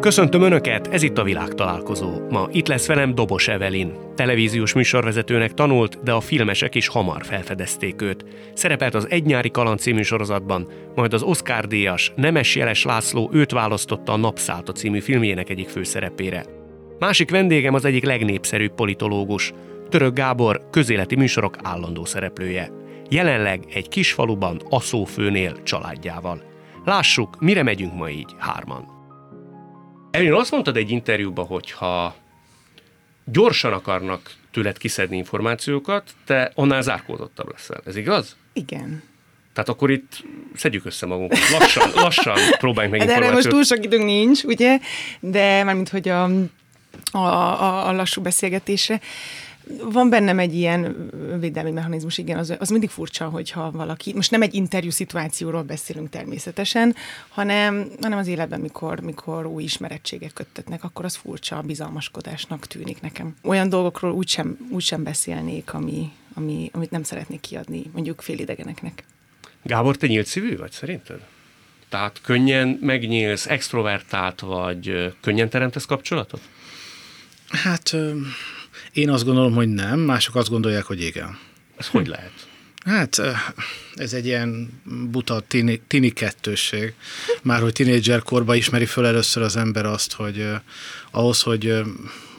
Köszöntöm Önöket, ez itt a világtalálkozó. Ma itt lesz velem Dobos Evelin. Televíziós műsorvezetőnek tanult, de a filmesek is hamar felfedezték őt. Szerepelt az Egy nyári kaland című sorozatban, majd az Oscar díjas Nemes Jeles László őt választotta a Napszálta című filmjének egyik főszerepére. Másik vendégem az egyik legnépszerűbb politológus, Török Gábor közéleti műsorok állandó szereplője. Jelenleg egy kis faluban Aszófőnél családjával. Lássuk, mire megyünk ma így hárman. Elén azt mondtad egy interjúban, hogy ha gyorsan akarnak tőled kiszedni információkat, te annál zárkózottabb leszel. Ez igaz? Igen. Tehát akkor itt szedjük össze magunkat. Lassan, lassan próbáljunk meg De erre információt. most túl sok időnk nincs, ugye? De mármint, hogy a, a, a, a lassú beszélgetésre. Van bennem egy ilyen védelmi mechanizmus, igen, az, az mindig furcsa, hogyha valaki, most nem egy interjú szituációról beszélünk természetesen, hanem, hanem az életben, mikor, mikor új ismerettségek köttetnek, akkor az furcsa, bizalmaskodásnak tűnik nekem. Olyan dolgokról úgysem, úgysem beszélnék, ami, ami, amit nem szeretnék kiadni, mondjuk félidegeneknek. Gábor, te nyílt szívű vagy szerinted? Tehát könnyen megnyílsz, extrovertált vagy, könnyen teremtesz kapcsolatot? Hát ö, én azt gondolom, hogy nem, mások azt gondolják, hogy igen. Ez hogy lehet? Hát ö, ez egy ilyen buta tini, tini kettősség. Már hogy tinédzser korban ismeri föl először az ember azt, hogy ö, ahhoz, hogy, ö,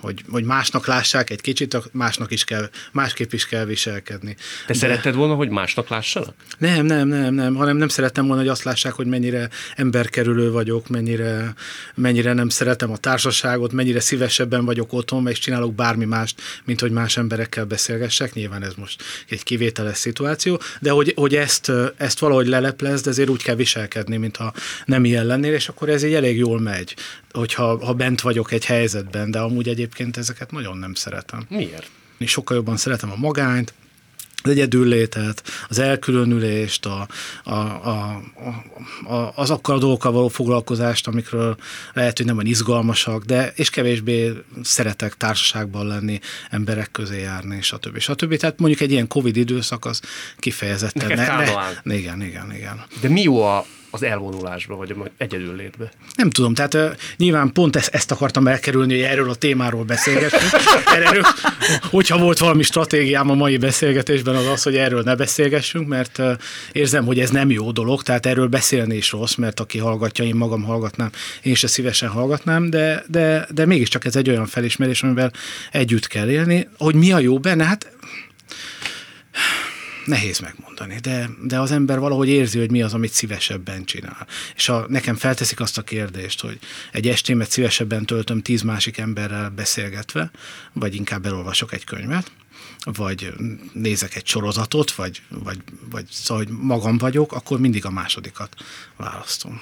hogy, hogy másnak lássák egy kicsit, másnak is kell, másképp is kell viselkedni. Te De... szeretted volna, hogy másnak lássanak? Nem, nem, nem, nem, hanem nem szerettem volna, hogy azt lássák, hogy mennyire emberkerülő vagyok, mennyire, mennyire nem szeretem a társaságot, mennyire szívesebben vagyok otthon, és csinálok bármi mást, mint hogy más emberekkel beszélgessek. Nyilván ez most egy kivételes szituáció, de hogy, hogy ezt, ezt valahogy leleplezd, ezért úgy kell viselkedni, mintha nem ilyen lennél, és akkor ez így elég jól megy, hogyha ha bent vagyok egy helyzetben, de amúgy egyébként ezeket nagyon nem szeretem. Miért? Én sokkal jobban szeretem a magányt, az egyedüllétet, az elkülönülést, a, a, a, a, azokkal a dolgokkal való foglalkozást, amikről lehet, hogy nem olyan izgalmasak, de és kevésbé szeretek társaságban lenni, emberek közé járni, stb. stb. Tehát mondjuk egy ilyen Covid időszak az kifejezetten... Neked kánoán. ne, igen, igen, igen. De mi jó a, az elvonulásba, vagy a egyedül létbe? Nem tudom, tehát uh, nyilván pont ezt, ezt akartam elkerülni, hogy erről a témáról beszélgetünk. erről, hogyha volt valami stratégiám a mai beszélgetésben, az az, hogy erről ne beszélgessünk, mert uh, érzem, hogy ez nem jó dolog, tehát erről beszélni is rossz, mert aki hallgatja, én magam hallgatnám, én se szívesen hallgatnám, de, de, de mégiscsak ez egy olyan felismerés, amivel együtt kell élni. Hogy mi a jó benne? Hát nehéz megmondani, de, de az ember valahogy érzi, hogy mi az, amit szívesebben csinál. És ha nekem felteszik azt a kérdést, hogy egy estémet szívesebben töltöm tíz másik emberrel beszélgetve, vagy inkább elolvasok egy könyvet, vagy nézek egy sorozatot, vagy, vagy, vagy szóval, hogy magam vagyok, akkor mindig a másodikat választom.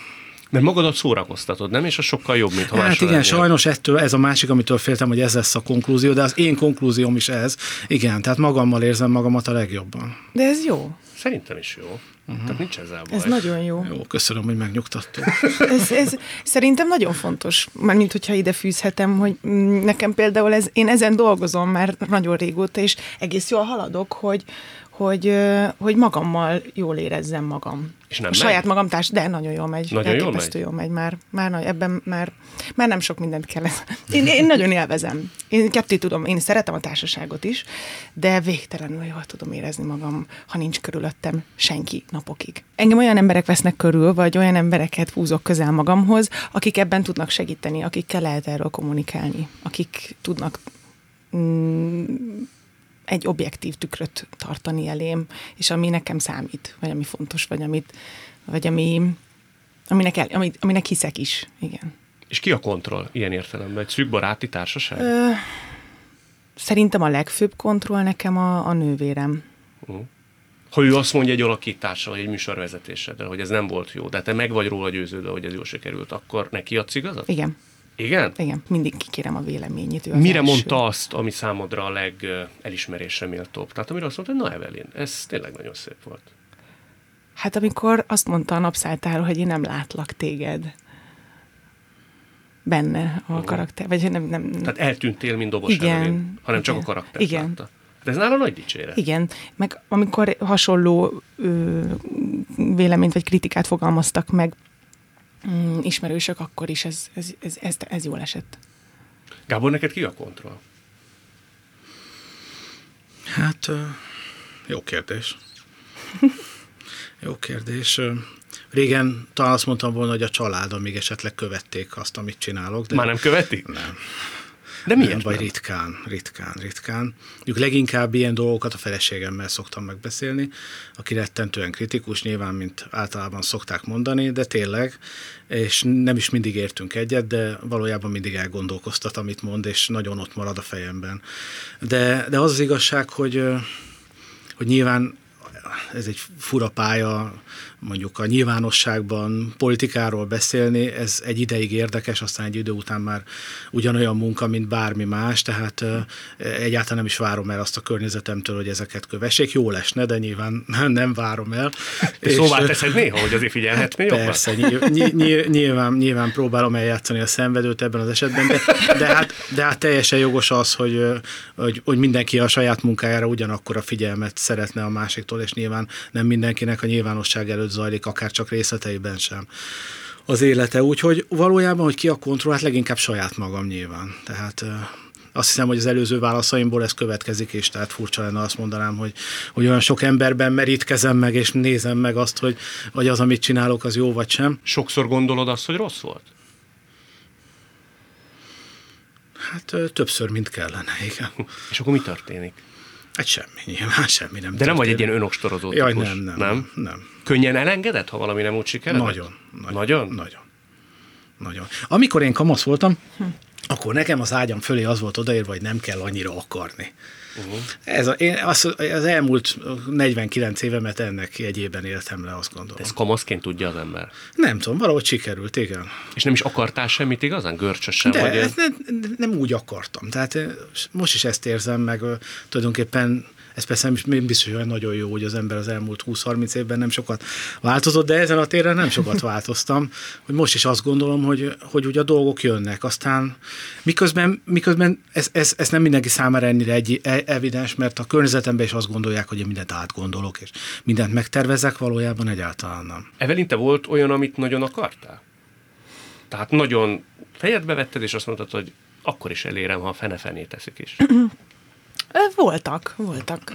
Mert magadat szórakoztatod, nem? És az sokkal jobb, mint ha Hát igen, lennél. sajnos ettől ez a másik, amitől féltem, hogy ez lesz a konklúzió, de az én konklúzióm is ez. Igen, tehát magammal érzem magamat a legjobban. De ez jó. Szerintem is jó. Uh-huh. Tehát nincs ezzel baj. Ez nagyon jó. Jó, köszönöm, hogy megnyugtattó. ez, ez szerintem nagyon fontos, mármint hogyha ide fűzhetem, hogy mm, nekem például ez, én ezen dolgozom már nagyon régóta, és egész jól haladok, hogy, hogy, hogy magammal jól érezzem magam. És nem a saját magam társ, de nagyon jól megy. Nagyon jól megy? jól megy már. Már nagy, ebben már, már nem sok mindent kell. Én, én nagyon élvezem. Én ketté tudom, én szeretem a társaságot is, de végtelenül jól tudom érezni magam, ha nincs körülöttem senki napokig. Engem olyan emberek vesznek körül, vagy olyan embereket húzok közel magamhoz, akik ebben tudnak segíteni, akikkel lehet erről kommunikálni, akik tudnak mm, egy objektív tükröt tartani elém, és ami nekem számít, vagy ami fontos, vagy amit, vagy ami, aminek, el, amit, aminek hiszek is. Igen. És ki a kontroll ilyen értelemben? Egy szűk baráti társaság? Ö, szerintem a legfőbb kontroll nekem a, a nővérem. Uh-huh. Ha ő azt mondja egy alakítással, vagy egy műsorvezetéseddel, hogy ez nem volt jó, de te meg vagy róla győződve, hogy ez jól sikerült, akkor neki adsz igazat? Igen. Igen? Igen, mindig kikérem a véleményét. Ő az Mire első. mondta azt, ami számodra a legelismerésre méltóbb? Tehát amire azt mondta, hogy na Evelyn, ez tényleg nagyon szép volt. Hát amikor azt mondta a napszálltáról, hogy én nem látlak téged benne a karakter, vagy nem, nem, Tehát eltűntél, mint dobos Igen, Evelyn, hanem csak a igen, karaktert igen. látta. Hát ez nála nagy dicséret. Igen, meg amikor hasonló ö, véleményt vagy kritikát fogalmaztak meg mm, ismerősök, akkor is ez, ez, ez, ez, ez jól esett. Gábor, neked ki a kontroll? Hát, jó kérdés. Jó kérdés. Régen talán azt mondtam volna, hogy a család, amíg esetleg követték azt, amit csinálok. De Már nem követik? Nem. De miért nem, vagy ritkán, ritkán, ritkán. Mondjuk leginkább ilyen dolgokat a feleségemmel szoktam megbeszélni, aki rettentően kritikus, nyilván, mint általában szokták mondani, de tényleg, és nem is mindig értünk egyet, de valójában mindig elgondolkoztat, amit mond, és nagyon ott marad a fejemben. De, de az az igazság, hogy, hogy nyilván ez egy fura pálya, mondjuk a nyilvánosságban politikáról beszélni, ez egy ideig érdekes, aztán egy idő után már ugyanolyan munka, mint bármi más, tehát egyáltalán nem is várom el azt a környezetemtől, hogy ezeket kövessék. Jó lesne, de nyilván nem várom el. és, szóval teszed néha, hogy azért figyelhetné jobban? Persze, nyilván, nyilván próbálom eljátszani a szenvedőt ebben az esetben, de, de, hát, de hát teljesen jogos az, hogy, hogy, hogy mindenki a saját munkájára ugyanakkor a figyelmet szeretne a másiktól, és nyilván nem mindenkinek a nyilvánosság előtt zajlik, akár csak részleteiben sem az élete. Úgyhogy valójában, hogy ki a kontroll, hát leginkább saját magam nyilván. Tehát azt hiszem, hogy az előző válaszaimból ez következik, és tehát furcsa lenne azt mondanám, hogy, hogy olyan sok emberben merítkezem meg, és nézem meg azt, hogy, hogy az, amit csinálok, az jó vagy sem. Sokszor gondolod azt, hogy rossz volt? Hát többször, mint kellene, igen. És akkor mi történik? Hát semmi, nyilván semmi nem De történik. nem vagy egy ilyen önostorozó Jaj, nem, nem, nem, nem. Könnyen elengedett, ha valami nem úgy sikerül? Nagyon, nagyon. Nagyon? Nagyon. Nagyon. Amikor én kamasz voltam, hm. akkor nekem az ágyam fölé az volt odaírva, hogy nem kell annyira akarni. Uh-huh. Ez a, én az, az elmúlt 49 évemet ennek jegyében éltem le, azt gondolom. De ez kamaszként tudja az ember? Nem tudom, valahogy sikerült, igen. És nem is akartál semmit igazán? Görcsösen? De vagy nem, nem úgy akartam. Tehát most is ezt érzem, meg tulajdonképpen ez persze nem biztos, hogy nagyon jó, hogy az ember az elmúlt 20-30 évben nem sokat változott, de ezen a téren nem sokat változtam, hogy most is azt gondolom, hogy, hogy ugye a dolgok jönnek, aztán miközben, miközben ez, ez, ez nem mindenki számára ennyire egy, e, evidens, mert a környezetemben is azt gondolják, hogy én mindent átgondolok, és mindent megtervezek, valójában egyáltalán nem. Evelin, te volt olyan, amit nagyon akartál? Tehát nagyon fejedbe vetted, és azt mondtad, hogy akkor is elérem, ha a fene-fené teszik is. Voltak, voltak.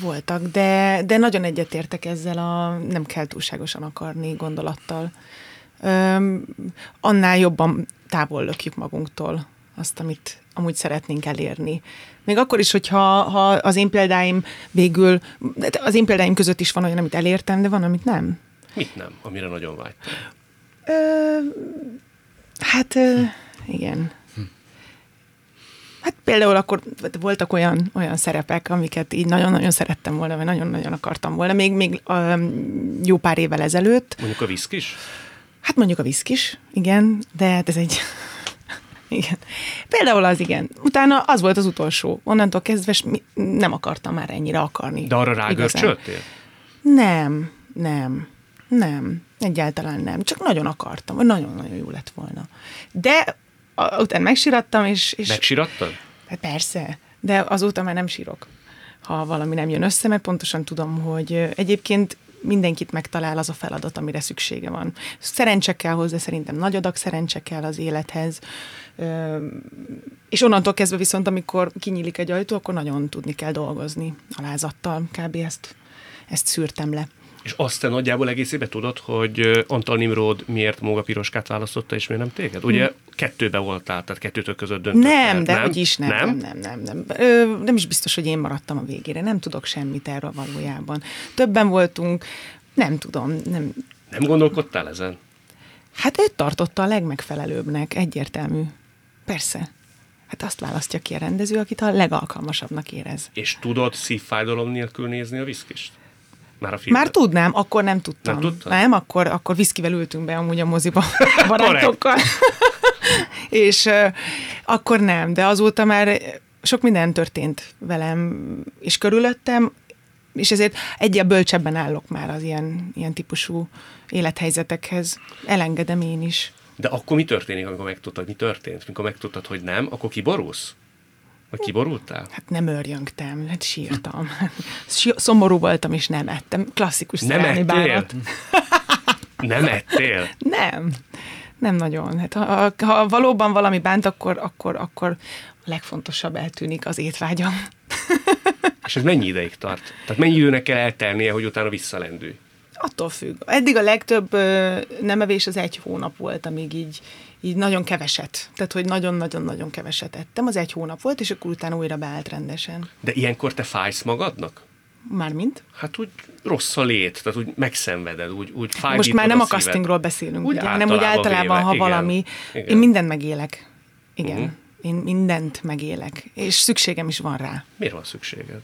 Voltak, de, de nagyon egyetértek ezzel a nem kell túlságosan akarni gondolattal. Öm, annál jobban távol lökjük magunktól azt, amit amúgy szeretnénk elérni. Még akkor is, hogyha ha az én példáim végül, az én példáim között is van olyan, amit elértem, de van, amit nem. Mit nem, amire nagyon vágytál? hát, ö, igen. Hát például akkor voltak olyan, olyan szerepek, amiket így nagyon-nagyon szerettem volna, vagy nagyon-nagyon akartam volna, még, még um, jó pár évvel ezelőtt. Mondjuk a viszkis? Hát mondjuk a viszkis, igen, de hát ez egy... igen. Például az igen. Utána az volt az utolsó. Onnantól kezdve nem akartam már ennyire akarni. De arra rágörcsöltél? Nem, nem, nem. Egyáltalán nem. Csak nagyon akartam, hogy nagyon-nagyon jó lett volna. De utána megsirattam, és... és Megsirattad? Hát persze, de azóta már nem sírok, ha valami nem jön össze, mert pontosan tudom, hogy egyébként mindenkit megtalál az a feladat, amire szüksége van. Szerencse kell hozzá, szerintem nagy adag szerencse kell az élethez, és onnantól kezdve viszont, amikor kinyílik egy ajtó, akkor nagyon tudni kell dolgozni alázattal, kb. ezt, ezt szűrtem le. És azt te nagyjából egészében tudod, hogy Antal Nimrod miért Móga Piroskát választotta, és miért nem téged? Ugye hmm. kettőbe voltál, tehát kettőtök között döntött. Nem, de nem? hogy is nem. Nem, nem, nem. Nem, nem. Ö, nem is biztos, hogy én maradtam a végére. Nem tudok semmit erről valójában. Többen voltunk, nem tudom. Nem, nem gondolkodtál ezen? Hát őt tartotta a legmegfelelőbbnek, egyértelmű. Persze. Hát azt választja ki a rendező, akit a legalkalmasabbnak érez. És tudod szívfájdalom nélkül nézni a viszkist? Már, a filmet. Már tudnám, akkor nem tudtam. Nem, nem akkor, akkor viszkivel ültünk be amúgy a moziba barátokkal. és uh, akkor nem, de azóta már sok minden történt velem, és körülöttem, és ezért egyre bölcsebben állok már az ilyen, ilyen típusú élethelyzetekhez. Elengedem én is. De akkor mi történik, amikor megtudtad, mi történt? Amikor megtudtad, hogy nem, akkor kiborulsz? Vagy kiborultál? Hát nem örjöngtem, hát sírtam. Szomorú voltam, és nem ettem. Klasszikus nem szerelmi bánat. Nem ettél? Nem. Nem nagyon. Hát ha, ha valóban valami bánt, akkor, akkor, akkor a legfontosabb eltűnik az étvágyam. És ez mennyi ideig tart? Tehát mennyi időnek kell eltelnie, hogy utána visszalendülj? Attól függ. Eddig a legtöbb ö, nem evés az egy hónap volt, amíg így, így nagyon keveset. Tehát, hogy nagyon-nagyon-nagyon keveset ettem. Az egy hónap volt, és akkor utána újra beállt rendesen. De ilyenkor te fájsz magadnak? Mármint? Hát úgy rossz a lét, tehát úgy megszenveded, úgy, úgy fáj. Most már nem a castingról beszélünk, úgy ugye, hanem úgy általában, véve, ha igen, valami. Igen. Én mindent megélek. Igen. Uh-huh. Én mindent megélek. És szükségem is van rá. Miért van szükséged?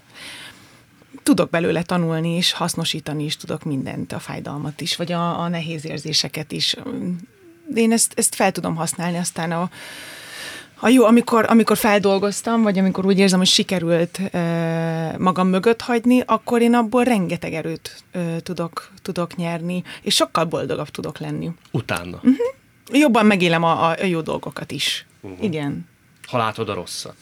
tudok belőle tanulni, és hasznosítani is tudok mindent, a fájdalmat is, vagy a, a nehéz érzéseket is. Én ezt, ezt fel tudom használni, aztán a, a jó, amikor, amikor feldolgoztam, vagy amikor úgy érzem, hogy sikerült e, magam mögött hagyni, akkor én abból rengeteg erőt e, tudok, tudok nyerni, és sokkal boldogabb tudok lenni. Utána. Uh-huh. Jobban megélem a, a jó dolgokat is. Uh-huh. Igen. Ha látod a rosszat.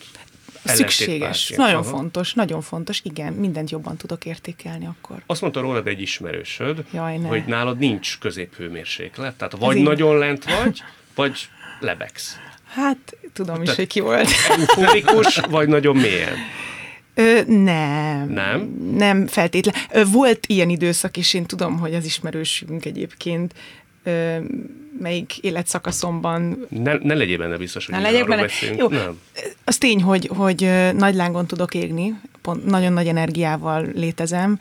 Szükséges. Nagyon Aha. fontos, nagyon fontos. Igen, mindent jobban tudok értékelni akkor. Azt mondta rólad egy ismerősöd, Jaj, ne. hogy nálad nincs középhőmérséklet. Tehát vagy nagyon lent vagy, vagy lebegsz. Hát, tudom is, hogy ki volt. Euforikus, vagy nagyon mélyen? Ö, nem. Nem? Nem feltétlen. Ö, volt ilyen időszak, és én tudom, hogy az ismerősünk egyébként ö, melyik életszakaszomban... Ne, ne legyél benne biztos, hogy ne legyek benne. Beszélünk. Jó, nem. az tény, hogy, hogy nagy lángon tudok égni, pont nagyon nagy energiával létezem.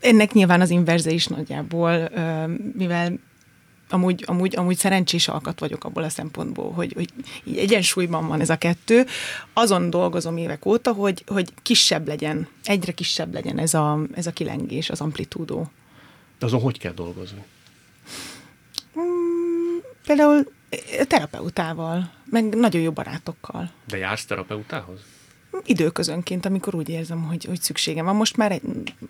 Ennek nyilván az inverze is nagyjából, mivel amúgy, amúgy, amúgy szerencsés alkat vagyok abból a szempontból, hogy, hogy így egyensúlyban van ez a kettő. Azon dolgozom évek óta, hogy, hogy kisebb legyen, egyre kisebb legyen ez a, ez a kilengés, az amplitúdó. De azon hogy kell dolgozni? Hmm, például terapeutával, meg nagyon jó barátokkal. De jársz terapeutához? Időközönként, amikor úgy érzem, hogy, hogy szükségem van. Most már, egy,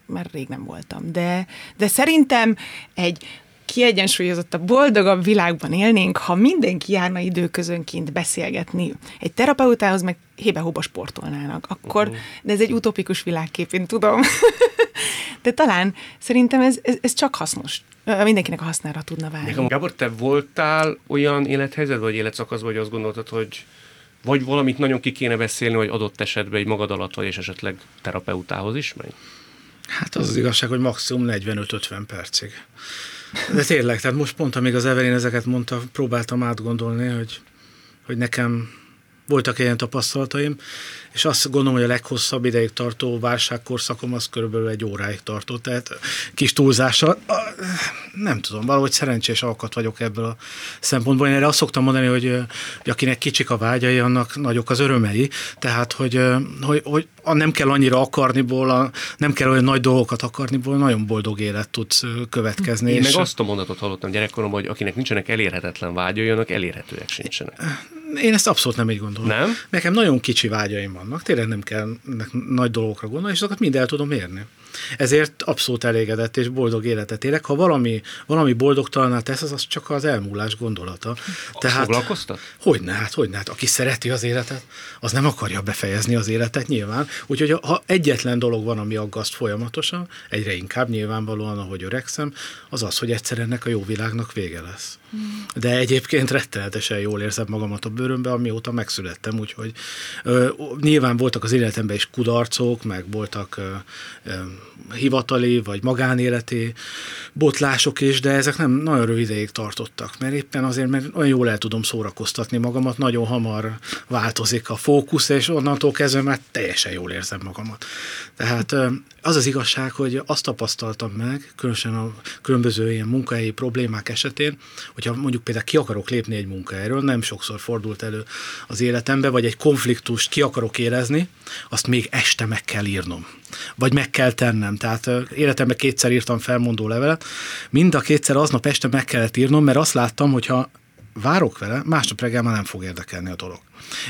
már rég nem voltam. De, de szerintem egy kiegyensúlyozottabb, boldogabb világban élnénk, ha mindenki járna időközönként beszélgetni. Egy terapeutához meg hébe-hóba sportolnának. Akkor, uh-huh. de ez egy utopikus világkép, én tudom. de talán szerintem ez, ez, ez csak hasznos. Mindenkinek a hasznára tudna válni. Nekem, Gábor, te voltál olyan élethelyzet, vagy életszakaszban, hogy azt gondoltad, hogy vagy valamit nagyon ki kéne beszélni, hogy adott esetben egy magad alatt vagy, és esetleg terapeutához is menj? Hát az az igazság, hogy maximum 45-50 percig. De tényleg, tehát most pont, amíg az Evelyn ezeket mondta, próbáltam átgondolni, hogy, hogy nekem voltak ilyen tapasztalataim, és azt gondolom, hogy a leghosszabb ideig tartó válságkorszakom az körülbelül egy óráig tartott, tehát kis túlzással. Nem tudom, valahogy szerencsés alkat vagyok ebből a szempontból. Én erre azt szoktam mondani, hogy, hogy akinek kicsik a vágyai, annak nagyok az örömei, tehát hogy, hogy, hogy nem kell annyira akarniból, nem kell olyan nagy dolgokat akarniból, nagyon boldog élet tudsz következni. Én és meg azt a mondatot hallottam gyerekkoromban, hogy akinek nincsenek elérhetetlen vágyai, annak elérhetőek sincsenek. Én ezt abszolút nem így gondolom. Nem? Nekem nagyon kicsi vágyaim vannak, tényleg nem kell nagy dolgokra gondolni, és azokat mind el tudom érni. Ezért abszolút elégedett és boldog életet élek. Ha valami, valami boldogtalaná tesz, az, az csak az elmúlás gondolata. Tehát, foglalkoztat? Hogyne, hát hogyne. Hát aki szereti az életet, az nem akarja befejezni az életet nyilván. Úgyhogy ha egyetlen dolog van, ami aggaszt folyamatosan, egyre inkább nyilvánvalóan, ahogy öregszem, az az, hogy egyszer ennek a jó világnak vége lesz. De egyébként rettenetesen jól érzem magamat a bőrömbe, amióta megszülettem, úgyhogy ö, nyilván voltak az életemben is kudarcok, meg voltak ö, ö, hivatali vagy magánéleti botlások is, de ezek nem nagyon rövid ideig tartottak, mert éppen azért, mert olyan jól el tudom szórakoztatni magamat, nagyon hamar változik a fókusz, és onnantól kezdve már teljesen jól érzem magamat. Tehát az az igazság, hogy azt tapasztaltam meg, különösen a különböző ilyen munkahelyi problémák esetén, hogyha mondjuk például ki akarok lépni egy munkahelyről, nem sokszor fordult elő az életembe, vagy egy konfliktust ki akarok érezni, azt még este meg kell írnom. Vagy meg kell tennem. Tehát életemben kétszer írtam felmondó levelet, mind a kétszer aznap este meg kellett írnom, mert azt láttam, hogyha várok vele, másnap reggel már nem fog érdekelni a dolog.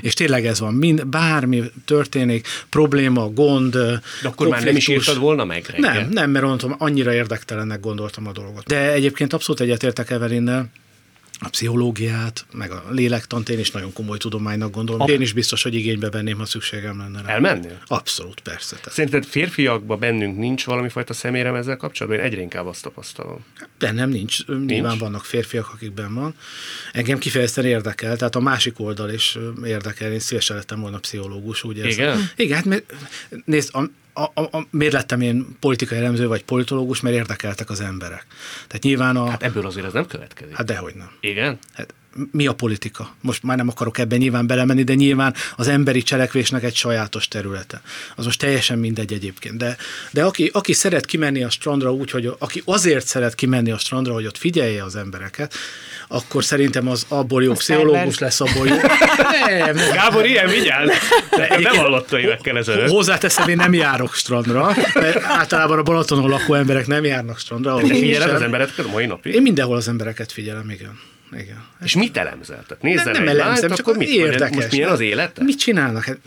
És tényleg ez van, mind, bármi történik, probléma, gond, De akkor már nem is írtad volna meg reggel? Nem, nem, mert mondtam, annyira érdektelennek gondoltam a dolgot. De egyébként abszolút egyetértek Evelinnel, a pszichológiát, meg a lélektant én is nagyon komoly tudománynak gondolom. Én is biztos, hogy igénybe venném, ha szükségem lenne rá. Elmennél? Abszolút, persze. Tehát. Szerinted férfiakban bennünk nincs valami fajta szemérem ezzel kapcsolatban? Én egyre inkább azt tapasztalom. Bennem nincs. nincs. Nyilván vannak férfiak, akikben van. Engem kifejezetten érdekel, tehát a másik oldal is érdekel. Én szívesen lettem volna pszichológus, érzem. Igen? Igen, hát mert, nézd, a, a, a, miért lettem én politikai elemző vagy politológus, mert érdekeltek az emberek. Tehát nyilván a... Hát ebből azért ez nem következik. Hát dehogy nem. Igen? Hát mi a politika? Most már nem akarok ebben nyilván belemenni, de nyilván az emberi cselekvésnek egy sajátos területe. Az most teljesen mindegy egyébként. De, de aki, aki szeret kimenni a strandra úgy, hogy aki azért szeret kimenni a strandra, hogy ott figyelje az embereket, akkor szerintem az abból jó pszichológus lesz, abból jó. nem, nem. Gábor, ilyen vigyázz! De nem hallotta évekkel ezelőtt. Hozzáteszem, én nem járok strandra, mert általában a Balatonon lakó emberek nem járnak strandra. De figyeled az embereket a mai napig? Én mindenhol az embereket figyelem, igen. Igen. És mit elemzel? Tehát nézzen nem, nem elemzem, lányt, csak akkor mit érdekes. Most milyen az élet? Mit csinálnak? Hát,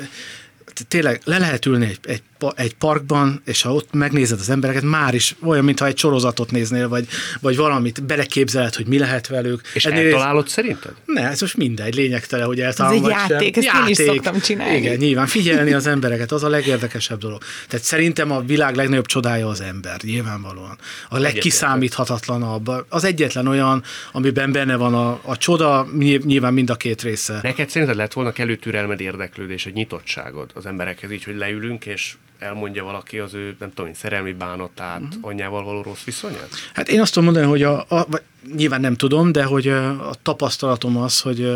tényleg le lehet ülni egy, egy, egy parkban, és ha ott megnézed az embereket, már is olyan, mintha egy sorozatot néznél, vagy, vagy valamit beleképzeled, hogy mi lehet velük. És Ennél eltalálod szerinted? Ne, ez most mindegy, lényegtelen, hogy eltalálom. Ez egy játék, sem. ezt játék. én is szoktam csinálni. Igen, nyilván figyelni az embereket, az a legérdekesebb dolog. Tehát szerintem a világ legnagyobb csodája az ember, nyilvánvalóan. A legkiszámíthatatlanabb, az egyetlen olyan, amiben benne van a, a csoda, nyilván mind a két része. Neked szerinted lett volna kellő türelmed, érdeklődés, egy nyitottságod az emberekhez így, hogy leülünk, és elmondja valaki az ő, nem tudom, szerelmi bánatát, uh-huh. anyjával való rossz viszonyát? Hát én azt tudom mondani, hogy a, a vagy nyilván nem tudom, de hogy a tapasztalatom az, hogy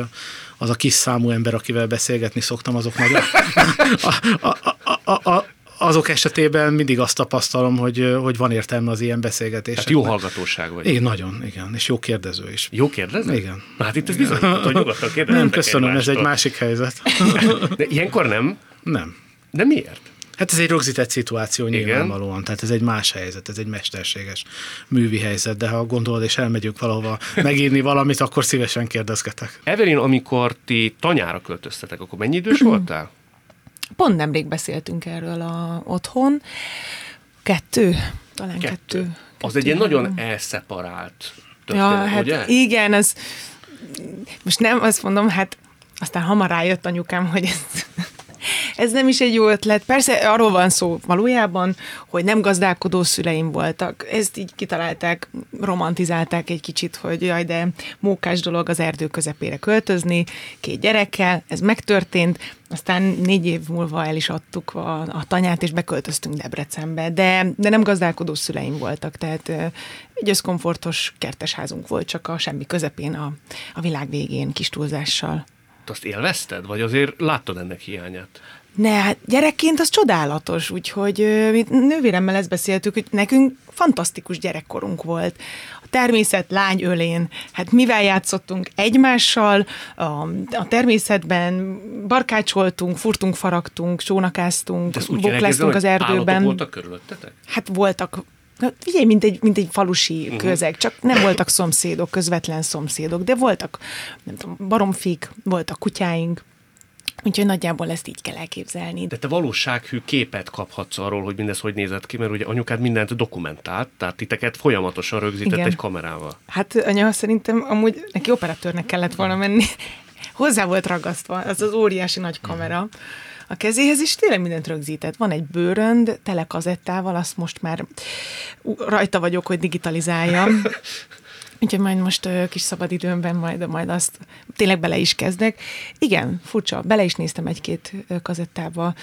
az a kis számú ember, akivel beszélgetni szoktam, azok nagyon... a, a, a, a, a, azok esetében mindig azt tapasztalom, hogy, hogy van értelme az ilyen beszélgetések. Tehát jó hallgatóság vagy. Igen, nagyon, igen, és jó kérdező is. Jó kérdező? Igen. Na, hát itt ez bizonyított, hogy nyugodtan kérdezem. Nem, köszönöm, ez egy másik helyzet. De ilyenkor nem? Nem. De miért? Hát ez egy rögzített szituáció nyilvánvalóan, Igen. tehát ez egy más helyzet, ez egy mesterséges művi helyzet, de ha gondolod és elmegyünk valahova megírni valamit, akkor szívesen kérdezgetek. Evelyn, amikor ti tanyára költöztetek, akkor mennyi idős voltál? Pont nemrég beszéltünk erről a otthon. Kettő, talán kettő. kettő, kettő az egy ilyen nagyon elszeparált történet, ja, hát ugye? Igen, az most nem azt mondom, hát aztán hamar rájött anyukám, hogy ez ez nem is egy jó ötlet. Persze arról van szó valójában, hogy nem gazdálkodó szüleim voltak. Ezt így kitalálták, romantizálták egy kicsit, hogy jaj, de mókás dolog az erdő közepére költözni, két gyerekkel, ez megtörtént, aztán négy év múlva el is adtuk a, a tanyát, és beköltöztünk Debrecenbe, de, de nem gazdálkodó szüleim voltak, tehát egy összkomfortos kertesházunk volt, csak a semmi közepén, a, a világ végén, kis túlzással azt élvezted, vagy azért láttad ennek hiányát? Ne, hát gyerekként az csodálatos, úgyhogy mi nővéremmel ezt beszéltük, hogy nekünk fantasztikus gyerekkorunk volt. A természet lány ölén, hát mivel játszottunk egymással, a, a természetben barkácsoltunk, furtunk, faragtunk, csónakáztunk, bokláztunk az erdőben. voltak körülöttetek? Hát voltak Na, figyelj, mint egy, mint egy falusi uh-huh. közeg, csak nem voltak szomszédok, közvetlen szomszédok, de voltak, nem tudom, baromfik, voltak kutyáink, Úgyhogy nagyjából ezt így kell elképzelni. De te valósághű képet kaphatsz arról, hogy mindez hogy nézett ki, mert ugye anyukád mindent dokumentált, tehát titeket folyamatosan rögzített Igen. egy kamerával. Hát anya szerintem amúgy neki operatőrnek kellett volna menni. Hozzá volt ragasztva, az az óriási nagy kamera. Uh-huh a kezéhez, is tényleg mindent rögzített. Van egy bőrönd, tele kazettával, azt most már rajta vagyok, hogy digitalizáljam. Úgyhogy majd most uh, kis szabadidőmben majd, majd azt tényleg bele is kezdek. Igen, furcsa, bele is néztem egy-két kazettába.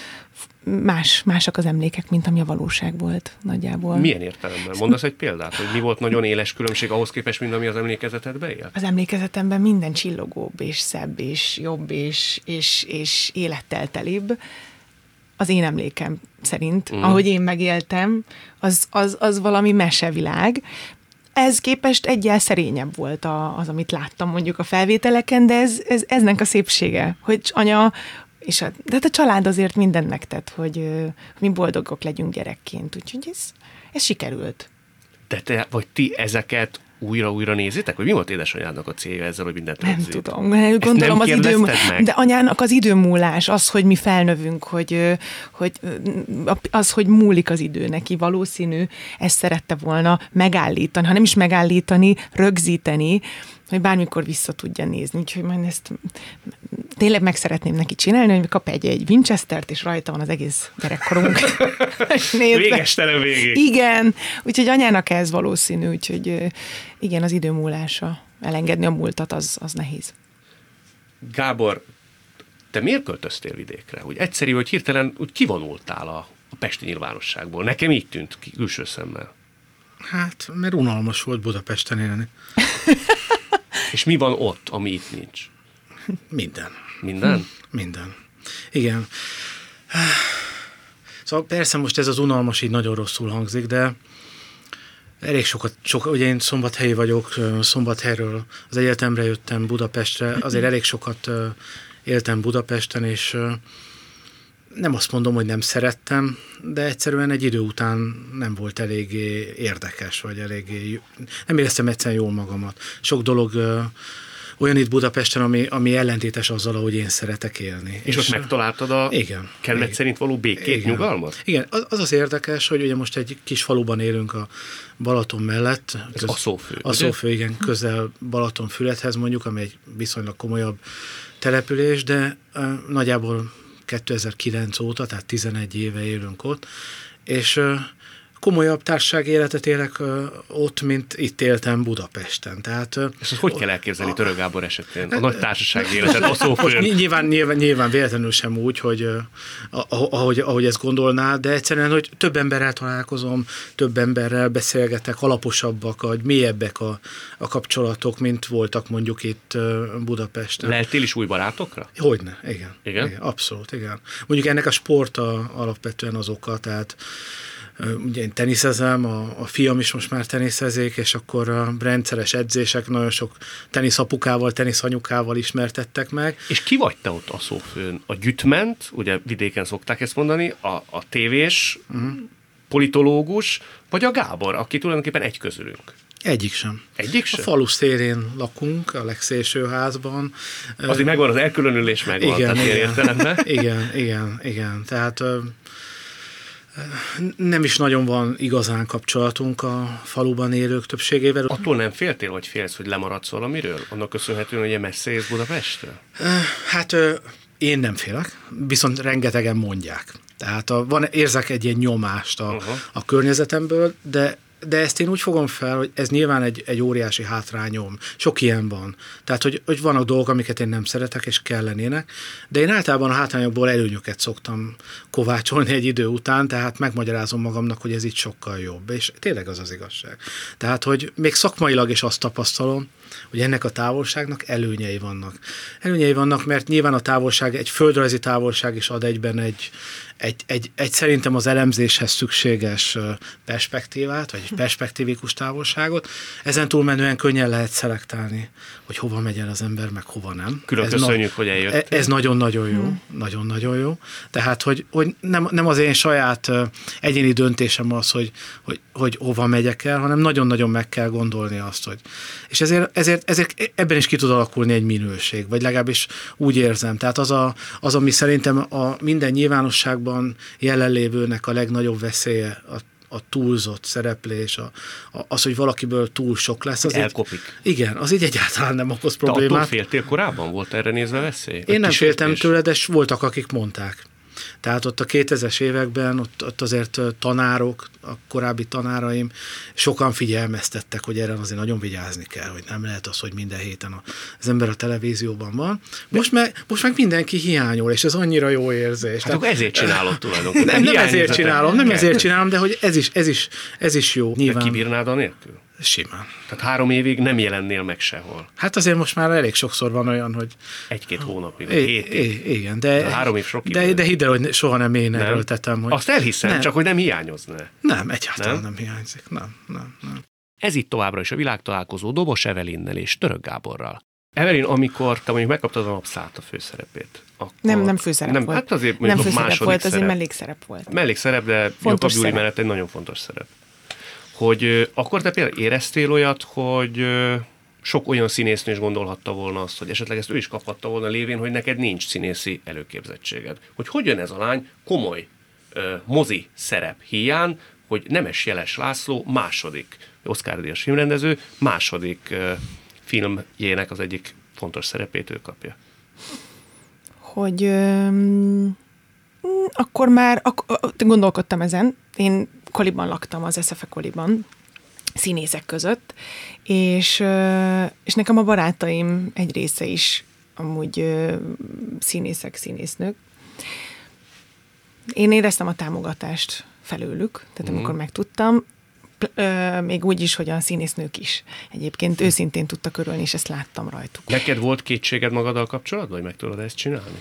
Más, másak az emlékek, mint ami a valóság volt nagyjából. Milyen értelemben? Mondasz egy példát, hogy mi volt nagyon éles különbség ahhoz képest, mint ami az emlékezetedbe él? Az emlékezetemben minden csillogóbb, és szebb, és jobb, és, és, és élettel telibb az én emlékem szerint, mm. ahogy én megéltem, az, az, az valami mesevilág, ez képest egyel szerényebb volt a, az, amit láttam mondjuk a felvételeken, de ez, ez eznek a szépsége, hogy anya, és a, de hát a család azért mindent megtett, hogy mi boldogok legyünk gyerekként, úgyhogy ez, ez sikerült. De te, vagy ti ezeket újra-újra nézitek? Vagy mi volt édesanyádnak a célja ezzel, hogy mindent Nem rögzít? tudom. Gondolom az idő, meg? de anyának az időmúlás, az, hogy mi felnövünk, hogy, hogy az, hogy múlik az idő neki, valószínű, ezt szerette volna megállítani, ha nem is megállítani, rögzíteni, hogy bármikor vissza tudja nézni. Úgyhogy majd ezt tényleg meg szeretném neki csinálni, hogy kap egy, egy Winchester-t, és rajta van az egész gyerekkorunk. Végestelen végig. Igen, úgyhogy anyának ez valószínű, úgyhogy igen, az idő múlása. Elengedni a múltat, az, az nehéz. Gábor, te miért költöztél vidékre? Úgy egyszerű, hogy hirtelen úgy kivonultál a, a pesti nyilvánosságból. Nekem így tűnt külső szemmel. Hát, mert unalmas volt Budapesten élni. És mi van ott, ami itt nincs? Minden. Minden? Minden. Igen. Szóval persze most ez az unalmas így nagyon rosszul hangzik, de elég sokat, sok, ugye én szombathelyi vagyok, szombathelyről az egyetemre jöttem Budapestre, azért elég sokat éltem Budapesten, és nem azt mondom, hogy nem szerettem, de egyszerűen egy idő után nem volt eléggé érdekes, vagy eléggé, nem éreztem egyszerűen jól magamat. Sok dolog olyan itt Budapesten, ami, ami ellentétes azzal, ahogy én szeretek élni. És, és ott megtaláltad a igen, kellet igen, szerint való békét, igen, nyugalmat? Igen, az, az az érdekes, hogy ugye most egy kis faluban élünk a Balaton mellett. Ez köz, a szófő. A szófő, igen, közel Balatonfüredhez mondjuk, ami egy viszonylag komolyabb település, de uh, nagyjából 2009 óta, tehát 11 éve élünk ott, és komolyabb társasági életet élek ott, mint itt éltem Budapesten. Tehát, És hogy kell elképzelni a, Török Gábor esetén? A nagy társasági életet, a szófőn? Nyilván, nyilván, nyilván véletlenül sem úgy, hogy ahogy, ahogy ezt gondolná, de egyszerűen, hogy több emberrel találkozom, több emberrel beszélgetek, alaposabbak, vagy mélyebbek a, a kapcsolatok, mint voltak mondjuk itt Budapesten. Lehettél is új barátokra? Hogyne, igen. Igen? igen abszolút, igen. Mondjuk ennek a sport a, alapvetően az oka, tehát ugye én teniszezem, a, a fiam is most már teniszezik, és akkor a rendszeres edzések nagyon sok teniszapukával, teniszanyukával ismertettek meg. És ki vagy te ott a szófőn? A gyütment, ugye vidéken szokták ezt mondani, a, a tévés, uh-huh. politológus, vagy a Gábor, aki tulajdonképpen egy közülünk? Egyik sem. Egyik sem? A falu szélén lakunk, a legszélső házban. Azért megvan az elkülönülés, megvan. Igen, igen, igen, igen, igen. Tehát nem is nagyon van igazán kapcsolatunk a faluban élők többségével. Attól nem féltél, vagy félsz, hogy lemaradsz valamiről? Annak köszönhetően, hogy messze élsz Budapestről? Hát én nem félek, viszont rengetegen mondják. Tehát a, van, érzek egy ilyen nyomást a, uh-huh. a környezetemből, de de ezt én úgy fogom fel, hogy ez nyilván egy, egy óriási hátrányom. Sok ilyen van. Tehát, hogy, hogy vannak dolgok, amiket én nem szeretek, és kellenének, de én általában a hátrányokból előnyöket szoktam kovácsolni egy idő után, tehát megmagyarázom magamnak, hogy ez itt sokkal jobb. És tényleg az az igazság. Tehát, hogy még szakmailag is azt tapasztalom, hogy ennek a távolságnak előnyei vannak. Előnyei vannak, mert nyilván a távolság, egy földrajzi távolság is ad egyben egy, egy, egy, egy szerintem az elemzéshez szükséges perspektívát, vagy egy perspektívikus távolságot. Ezen túlmenően könnyen lehet szelektálni, hogy hova megy el az ember, meg hova nem. Külön ez köszönjük, na- hogy eljött. E- ez nagyon-nagyon jó, hmm. nagyon-nagyon jó. Tehát, hogy, hogy nem, nem az én saját egyéni döntésem az, hogy, hogy, hogy hova megyek el, hanem nagyon-nagyon meg kell gondolni azt, hogy... És ezért, ezért, ezért ebben is ki tud alakulni egy minőség, vagy legalábbis úgy érzem. Tehát az, a, az ami szerintem a minden nyilvánosság világban jelenlévőnek a legnagyobb veszélye a a túlzott szereplés, a, a, az, hogy valakiből túl sok lesz. Az Elkopik. Így, igen, az így egyáltalán nem okoz problémát. Te attól féltél korábban? Volt erre nézve veszély? Én nem féltem tőle, de voltak, akik mondták. Tehát ott a 2000-es években, ott, ott azért tanárok, a korábbi tanáraim sokan figyelmeztettek, hogy erre azért nagyon vigyázni kell, hogy nem lehet az, hogy minden héten az ember a televízióban van. Most meg, most meg mindenki hiányol, és ez annyira jó érzés. Hát Tehát, ezért csinálod tulajdonképpen. Nem, nem ezért csinálom, nem ezért csinálom, de hogy ez is, ez is, ez is jó. Nyilván. kibírnád a nélkül? Simán. Tehát három évig nem jelennél meg sehol. Hát azért most már elég sokszor van olyan, hogy... Egy-két hónapig, vagy hét év. Igen, de... de három év sok De, de hidd el, hogy soha nem én erőltetem. Hogy... Azt elhiszem, nem. csak hogy nem hiányozna. Nem, egyáltalán nem, nem hiányzik. Nem, nem, nem. Ez itt továbbra is a világtalálkozó Dobos Evelinnel és Török Gáborral. Evelin, amikor te mondjuk megkaptad a napszállt a főszerepét, akkor... Nem, nem főszerep nem, volt. Hát azért nem főszerep második volt, szerep. azért mellékszerep volt. Mellékszerep, de fontos Jakab Júli mellett egy nagyon fontos szerep hogy akkor te például éreztél olyat, hogy sok olyan színésznő is gondolhatta volna azt, hogy esetleg ezt ő is kaphatta volna lévén, hogy neked nincs színészi előképzettséged. Hogy hogy jön ez a lány komoly ö, mozi szerep hiány, hogy Nemes Jeles László második, Oscar Díjas filmrendező, második filmjének az egyik fontos szerepét ő kapja. Hogy öm, akkor már ak- gondolkodtam ezen. Én koliban laktam, az SFE koliban, színészek között, és, és nekem a barátaim egy része is amúgy színészek, színésznők. Én éreztem a támogatást felőlük, tehát mm. amikor megtudtam, még úgy is, hogy a színésznők is egyébként őszintén tudtak örülni, és ezt láttam rajtuk. Neked volt kétséged magaddal kapcsolatban, hogy meg tudod ezt csinálni?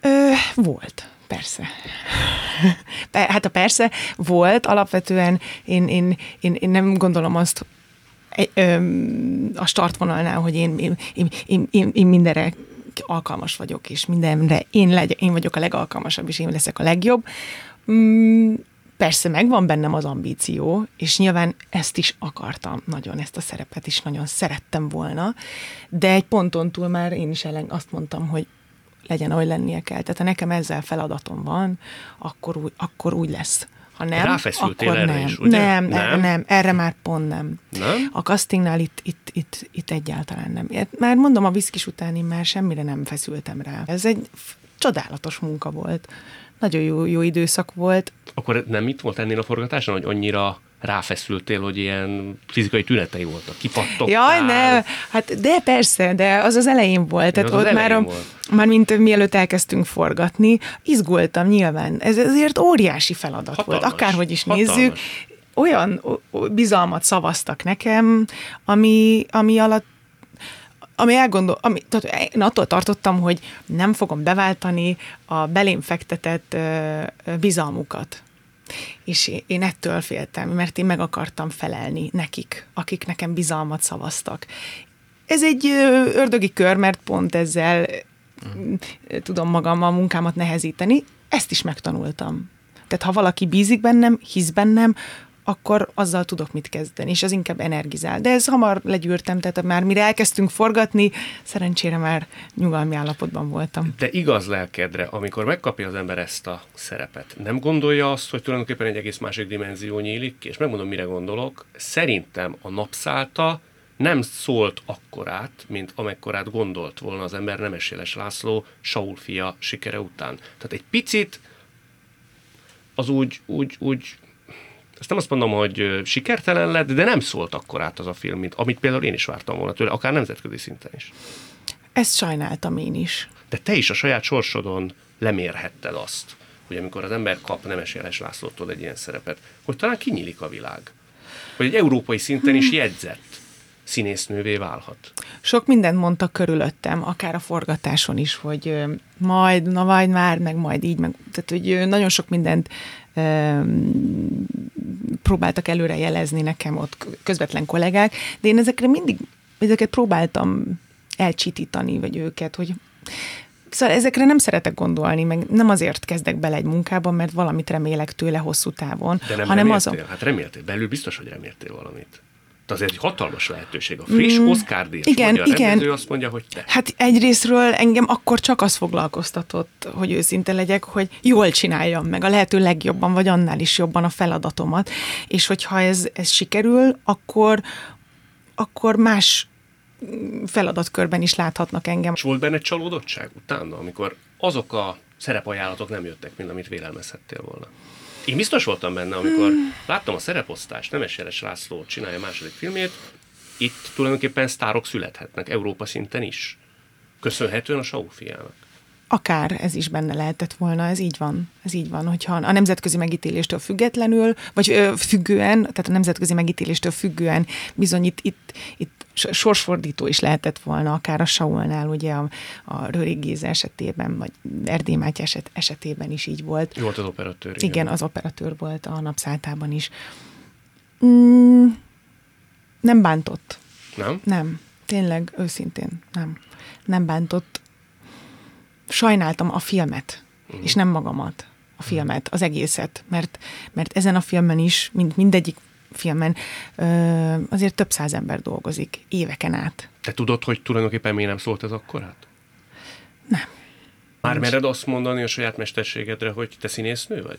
Ö, volt. Persze. Hát a persze volt, alapvetően én, én, én, én nem gondolom azt a startvonalnál, hogy én, én, én, én, én, én mindenre alkalmas vagyok, és mindenre én, legy, én vagyok a legalkalmasabb, és én leszek a legjobb. Mm, persze megvan bennem az ambíció, és nyilván ezt is akartam nagyon, ezt a szerepet is nagyon szerettem volna, de egy ponton túl már én is ellen azt mondtam, hogy legyen, ahogy lennie kell. Tehát ha nekem ezzel feladatom van, akkor úgy, akkor úgy lesz. Ha nem, Ráfeszültél akkor erre nem. is, ugye? Nem, nem, erre, nem, erre már pont nem. Nem? A castingnál itt, itt, itt, itt egyáltalán nem. Már mondom, a viszkis után én már semmire nem feszültem rá. Ez egy csodálatos munka volt. Nagyon jó, jó időszak volt. Akkor nem itt volt ennél a forgatáson, hogy annyira ráfeszültél, hogy ilyen fizikai tünetei voltak, kipattogtál? Jaj, ne, hát de persze, de az az elején volt. Tehát az ott az már, a, volt. már mint mielőtt elkezdtünk forgatni, izgultam nyilván. Ez azért óriási feladat Hatalmas, volt, akárhogy is hatalmas. nézzük. Olyan bizalmat szavaztak nekem, ami, ami alatt ami elgondol, ami, tehát én attól tartottam, hogy nem fogom beváltani a belém fektetett bizalmukat. És én ettől féltem, mert én meg akartam felelni nekik, akik nekem bizalmat szavaztak. Ez egy ördögi kör, mert pont ezzel tudom magam a munkámat nehezíteni. Ezt is megtanultam. Tehát ha valaki bízik bennem, hisz bennem, akkor azzal tudok mit kezdeni, és az inkább energizál. De ez hamar legyűrtem, tehát már mire elkezdtünk forgatni, szerencsére már nyugalmi állapotban voltam. De igaz lelkedre, amikor megkapja az ember ezt a szerepet, nem gondolja azt, hogy tulajdonképpen egy egész másik dimenzió nyílik és megmondom, mire gondolok. Szerintem a napszálta nem szólt akkorát, mint amekkorát gondolt volna az ember Nemeséles László Saul fia sikere után. Tehát egy picit az úgy, úgy, úgy ezt nem azt mondom, hogy sikertelen lett, de nem szólt akkor át az a film, mint amit például én is vártam volna tőle, akár nemzetközi szinten is. Ezt sajnáltam én is. De te is a saját sorsodon lemérhetted azt, hogy amikor az ember kap Nemes Jeles Lászlótól egy ilyen szerepet, hogy talán kinyílik a világ. Hogy egy európai szinten is jegyzett színésznővé válhat. Sok mindent mondtak körülöttem, akár a forgatáson is, hogy majd, na majd már, meg majd így, meg, tehát hogy nagyon sok mindent próbáltak előre jelezni nekem ott közvetlen kollégák, de én ezekre mindig, ezeket próbáltam elcsitítani, vagy őket, hogy Szóval ezekre nem szeretek gondolni, meg nem azért kezdek bele egy munkába, mert valamit remélek tőle hosszú távon, De nem hanem reméltél? az Hát reméltél, belül biztos, hogy reméltél valamit. De azért egy hatalmas lehetőség. A friss mm, Oscar díjas igen, a igen. rendező azt mondja, hogy te. Hát egyrésztről engem akkor csak az foglalkoztatott, hogy őszinte legyek, hogy jól csináljam meg a lehető legjobban, vagy annál is jobban a feladatomat. És hogyha ez, ez sikerül, akkor, akkor más feladatkörben is láthatnak engem. És volt benne csalódottság utána, amikor azok a szerepajánlatok nem jöttek, mint amit vélelmezhettél volna? Én biztos voltam benne, amikor hmm. láttam a szereposztást, Nemes Jeles László csinálja a második filmét, itt tulajdonképpen sztárok születhetnek, Európa szinten is. Köszönhetően a Saul. Akár ez is benne lehetett volna, ez így van. Ez így van, hogyha a nemzetközi megítéléstől függetlenül, vagy ö, függően, tehát a nemzetközi megítéléstől függően bizony itt, itt, itt sorsfordító is lehetett volna, akár a Saulnál, ugye a, a Röri Géza esetében, vagy Erdély Máty eset, esetében is így volt. Ő volt az operatőr. Igen, igen, az operatőr volt a napszáltában is. Mm, nem bántott. Nem? Nem. Tényleg, őszintén, nem. Nem bántott. Sajnáltam a filmet, uh-huh. és nem magamat a filmet, az egészet, mert, mert ezen a filmen is, mint mindegyik filmen azért több száz ember dolgozik éveken át. Te tudod, hogy tulajdonképpen miért nem szólt ez akkorát? Nem. Már mered azt mondani a saját mesterségedre, hogy te színésznő vagy?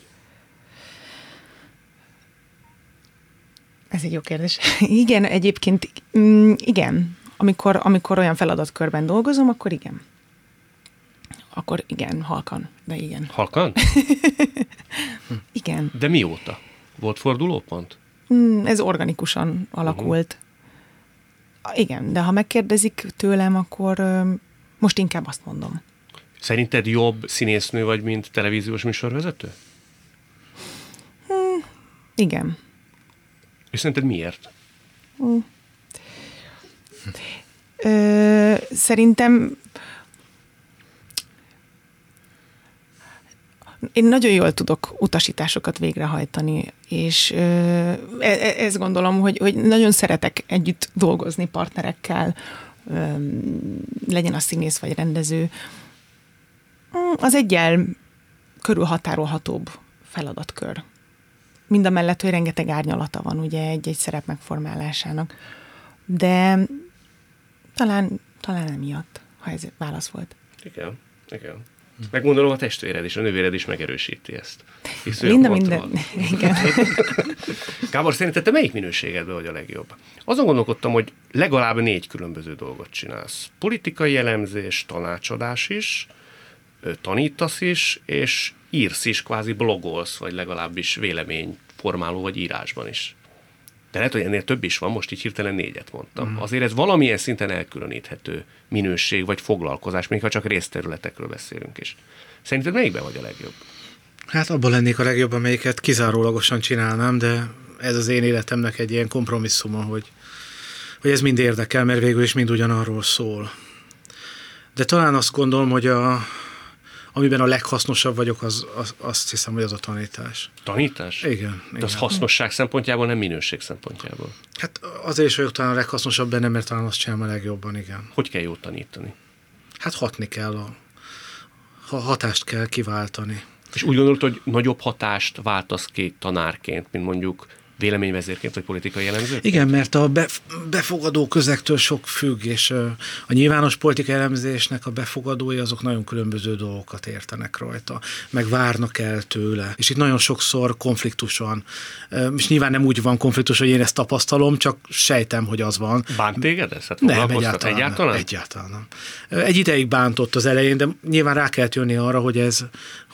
Ez egy jó kérdés. Igen, egyébként mm, igen. amikor, amikor olyan feladatkörben dolgozom, akkor igen. Akkor igen, halkan, de igen. Halkan? Igen. De mióta? Volt fordulópont? Mm, ez organikusan alakult. Uh-huh. Igen, de ha megkérdezik tőlem, akkor most inkább azt mondom. Szerinted jobb színésznő vagy, mint televíziós műsorvezető? Igen. És szerinted miért? Ö, szerintem én nagyon jól tudok utasításokat végrehajtani, és e- e- ezt gondolom, hogy, hogy nagyon szeretek együtt dolgozni partnerekkel, legyen a színész vagy rendező. Az egyel körülhatárolhatóbb feladatkör. Mind a mellett, hogy rengeteg árnyalata van ugye egy-egy szerep megformálásának. De talán, talán emiatt, ha ez válasz volt. Igen, igen. Megmondom, a testvéred is, a nővéred is megerősíti ezt. Hisz Minden, minden. Igen. Gábor, szerinted te melyik minőségedben vagy a legjobb? Azon gondolkodtam, hogy legalább négy különböző dolgot csinálsz. Politikai elemzés, tanácsadás is, tanítasz is, és írsz is, kvázi blogolsz, vagy legalábbis véleményformáló vagy írásban is. De lehet, hogy ennél több is van, most így hirtelen négyet mondtam. Mm. Azért ez valamilyen szinten elkülöníthető minőség vagy foglalkozás, még ha csak részterületekről beszélünk is. Szerinted melyikben vagy a legjobb? Hát abban lennék a legjobb, amelyiket kizárólagosan csinálnám, de ez az én életemnek egy ilyen kompromisszuma, hogy, hogy ez mind érdekel, mert végül is mind ugyanarról szól. De talán azt gondolom, hogy a, amiben a leghasznosabb vagyok, az, az, azt hiszem, hogy az a tanítás. Tanítás? Igen. De az igen. hasznosság szempontjából, nem minőség szempontjából. Hát azért is vagyok talán a leghasznosabb benne, mert talán azt csinálom a legjobban, igen. Hogy kell jót tanítani? Hát hatni kell, a, ha hatást kell kiváltani. És úgy gondolod, hogy nagyobb hatást váltasz ki tanárként, mint mondjuk véleményvezérként vagy politikai jellemző? Igen, mert a be, befogadó közektől sok függ, és a nyilvános politikai elemzésnek a befogadói azok nagyon különböző dolgokat értenek rajta, meg várnak el tőle. És itt nagyon sokszor konfliktus van. És nyilván nem úgy van konfliktus, hogy én ezt tapasztalom, csak sejtem, hogy az van. Bánt téged ez? Hát Nem, egyáltalán, egyáltalán? Nem, egyáltalán nem. Egy ideig bántott az elején, de nyilván rá kellett jönni arra, hogy ez,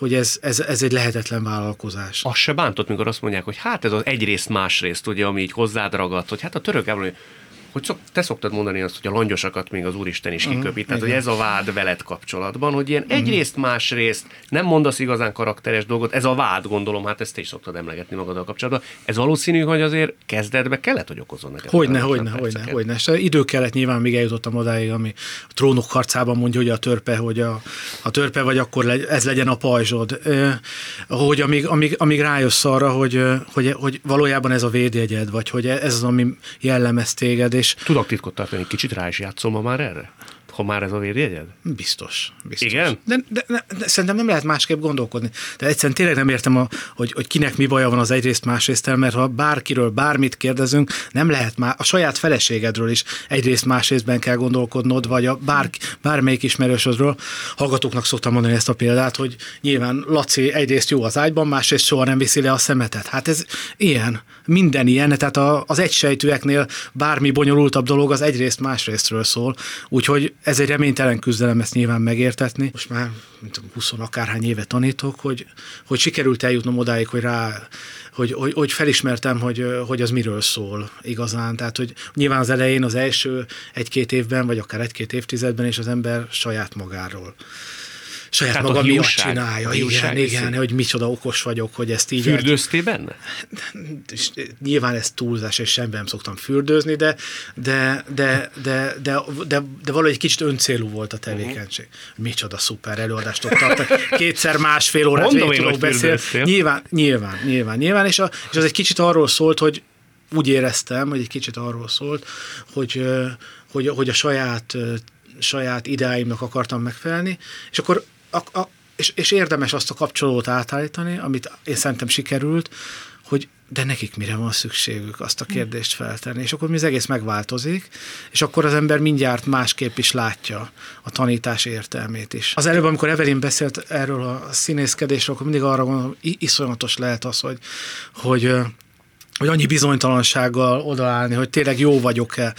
hogy ez, ez, ez egy lehetetlen vállalkozás. Az se bántott, mikor azt mondják, hogy hát ez az egyrészt másrészt, ugye, ami így hozzád ragad, hogy hát a török Gábor, hogy szok, te szoktad mondani azt, hogy a langyosakat még az Úristen is kiköpi. Tehát, hogy ez a vád veled kapcsolatban, hogy ilyen egyrészt, másrészt nem mondasz igazán karakteres dolgot, ez a vád, gondolom, hát ezt te is szoktad emlegetni magaddal kapcsolatban. Ez valószínű, hogy azért kezdetbe kellett, hogy okozon neked. Hogyne, hogyne, hogyne, hogyne. És idő kellett nyilván, míg eljutottam odáig, ami a trónok harcában mondja, hogy a törpe, hogy a, a törpe vagy, akkor legy, ez legyen a pajzsod. Hogy amíg, amíg, amíg rájössz arra, hogy, hogy, hogy valójában ez a védjegyed, vagy hogy ez az, ami jellemez téged, és Tudok titkot tartani, kicsit rá is játszol ma már erre? Ha már ez a védjegyed? Biztos. biztos. Igen? De, de, de, de, szerintem nem lehet másképp gondolkodni. De egyszerűen tényleg nem értem, a, hogy, hogy kinek mi baja van az egyrészt másrészt mert ha bárkiről bármit kérdezünk, nem lehet már a saját feleségedről is egyrészt másrésztben kell gondolkodnod, vagy a bár, bármelyik ismerősödről. Hallgatóknak szoktam mondani ezt a példát, hogy nyilván Laci egyrészt jó az ágyban, másrészt soha nem viszi le a szemetet. Hát ez ilyen, minden ilyen, tehát a, az egysejtűeknél bármi bonyolultabb dolog az egyrészt másrésztről szól, úgyhogy ez egy reménytelen küzdelem ezt nyilván megértetni. Most már mint tudom, 20 akárhány éve tanítok, hogy, hogy sikerült eljutnom odáig, hogy rá, hogy, hogy, hogy felismertem, hogy, hogy az miről szól igazán. Tehát, hogy nyilván az elején, az első egy-két évben, vagy akár egy-két évtizedben is az ember saját magáról saját Tehát maga miatt csinálja. a Igen, igen, viszi. hogy micsoda okos vagyok, hogy ezt így Fürdőztél benne? és nyilván ez túlzás, és semmi nem szoktam fürdőzni, de, de, de, de, de, de, de valahogy egy kicsit öncélú volt a tevékenység. Micsoda szuper előadást tartani. Kétszer másfél órát végig fürdőztél. Nyilván, nyilván, nyilván, nyilván, és, a, és az egy kicsit arról szólt, hogy úgy éreztem, hogy egy kicsit arról szólt, hogy, hogy, hogy a saját, saját ideáimnak akartam megfelelni, és akkor a, a, és, és érdemes azt a kapcsolót átállítani, amit én szerintem sikerült, hogy de nekik mire van szükségük, azt a kérdést feltenni. És akkor mi az egész megváltozik, és akkor az ember mindjárt másképp is látja a tanítás értelmét is. Az előbb, amikor Evelyn beszélt erről a színészkedésről, akkor mindig arra gondolom, iszonyatos lehet az, hogy, hogy hogy annyi bizonytalansággal odaállni, hogy tényleg jó vagyok-e.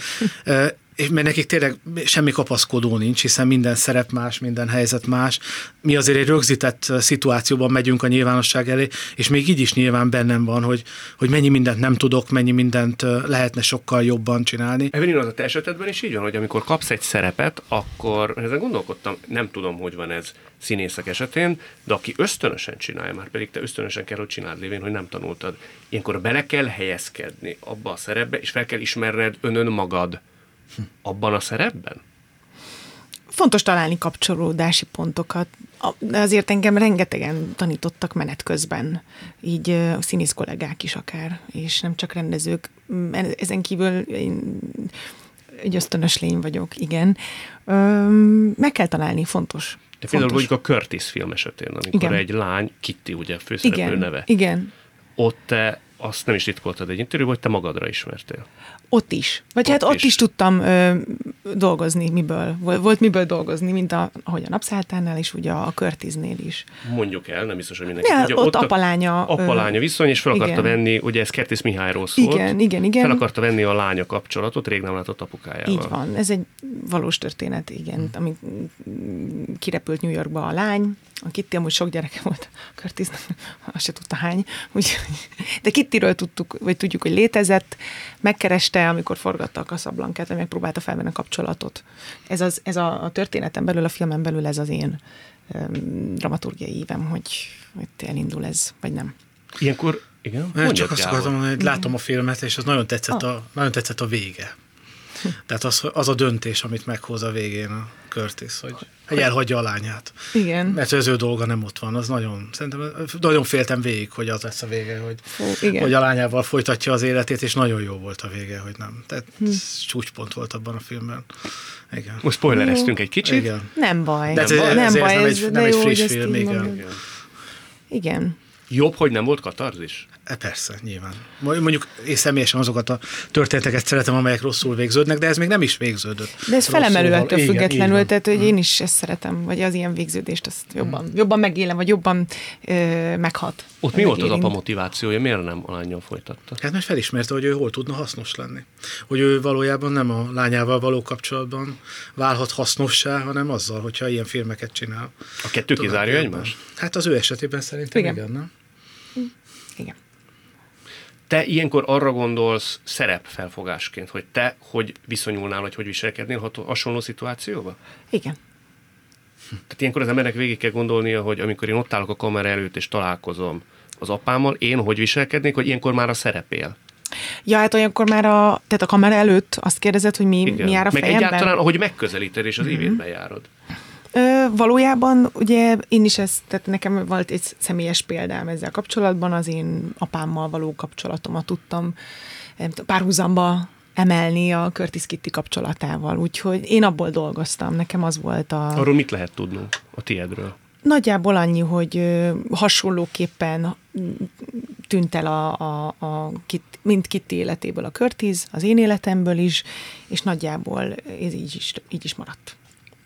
És mert nekik tényleg semmi kapaszkodó nincs, hiszen minden szerep más, minden helyzet más. Mi azért egy rögzített szituációban megyünk a nyilvánosság elé, és még így is nyilván bennem van, hogy, hogy mennyi mindent nem tudok, mennyi mindent lehetne sokkal jobban csinálni. Evelyn, az a te esetedben is így van, hogy amikor kapsz egy szerepet, akkor ezen gondolkodtam, nem tudom, hogy van ez színészek esetén, de aki ösztönösen csinálja, már pedig te ösztönösen kell, hogy csináld lévén, hogy nem tanultad. Ilyenkor bele kell helyezkedni abba a szerepbe, és fel kell ismerned önön magad abban a szerepben? Fontos találni kapcsolódási pontokat. Azért engem rengetegen tanítottak menet közben, így a színész kollégák is akár, és nem csak rendezők. Ezen kívül én egy ösztönös lény vagyok, igen. Meg kell találni, fontos. De például mondjuk a Curtis film esetén, amikor igen. egy lány, Kitty ugye főszereplő igen, neve. Igen. Ott te azt nem is titkoltad egy interjúban, hogy te magadra ismertél. Ott is. Vagy hát ott hát ott is, is tudtam ö, dolgozni, miből. Volt miből dolgozni, mint a, ahogy a napszálltánál is, ugye a Körtiznél is. Mondjuk el, nem biztos, hogy mindenki ja, ugye, ott, ott apalánya. Apalánya viszony, és fel igen. akarta venni, ugye ez Kertész Mihályról szólt. Igen, igen, igen. Fel akarta venni a lánya kapcsolatot, rég nem látott apukájával. Így van, ez egy valós történet, igen, hmm. ami kirepült New Yorkba a lány, a Kitty amúgy sok gyereke volt, Curtis azt se tudta hány, úgy, de Kittyről tudtuk, vagy tudjuk, hogy létezett, megkereste, amikor forgatta a Casablancát, vagy megpróbálta felvenni a kapcsolatot. Ez, az, ez a, a történeten belül, a filmen belül ez az én um, dramaturgiai ívem, hogy, hogy elindul ez, vagy nem. Ilyenkor, igen? Mondjad, csak azt akartam hogy látom a filmet, és az nagyon tetszett, ah. a, nagyon tetszett a vége. Tehát az, az a döntés, amit meghoz a végén a Curtis, hogy, hogy elhagyja a lányát. Igen. Mert az ő dolga nem ott van, az nagyon, szerintem nagyon féltem végig, hogy az lesz a vége, hogy, Fú, igen. hogy a lányával folytatja az életét, és nagyon jó volt a vége, hogy nem. Tehát hm. csúcspont volt abban a filmben. Igen. Most spoilereztünk egy kicsit. Igen. Nem baj. De nem, baj, nem baj, ez, ez, nem egy, nem egy friss film, igen. igen. Igen. Jobb, hogy nem volt katarzis? E, persze, nyilván. Mondjuk én személyesen azokat a történeteket szeretem, amelyek rosszul végződnek, de ez még nem is végződött. De ez felemelő ettől függetlenül, igen, tehát hogy én is ezt szeretem, vagy az ilyen végződést, azt jobban, jobban megélem, vagy jobban ö, meghat. Ott mi volt az apa motivációja? Miért nem a lányjal folytatta? Hát mert felismerte, hogy ő hol tudna hasznos lenni. Hogy ő valójában nem a lányával való kapcsolatban válhat hasznossá, hanem azzal, hogyha ilyen filmeket csinál. A kettő kizárja egymást? Hát az ő esetében szerintem igen, igen nem? Igen. Te ilyenkor arra gondolsz szerepfelfogásként, hogy te hogy viszonyulnál, vagy hogy viselkednél hasonló szituációba? Igen. Tehát ilyenkor az embernek végig kell gondolnia, hogy amikor én ott állok a kamera előtt és találkozom az apámmal, én hogy viselkednék, hogy ilyenkor már a szerepél. Ja, hát olyankor már a, tehát a kamera előtt azt kérdezed, hogy mi, mi jár a Meg fejemben? egyáltalán, ahogy megközelíted és az mm-hmm. évétben járod. Ö, valójában ugye én is ezt, tehát nekem volt egy személyes példám ezzel kapcsolatban, az én apámmal való kapcsolatomat tudtam párhuzamba emelni a Curtis Kitty kapcsolatával, úgyhogy én abból dolgoztam, nekem az volt a... Arról mit lehet tudnunk a tiédről? Nagyjából annyi, hogy hasonlóképpen tűnt el a, a, a Kit, mind Kitty életéből a Curtis, az én életemből is, és nagyjából ez így is, így is maradt.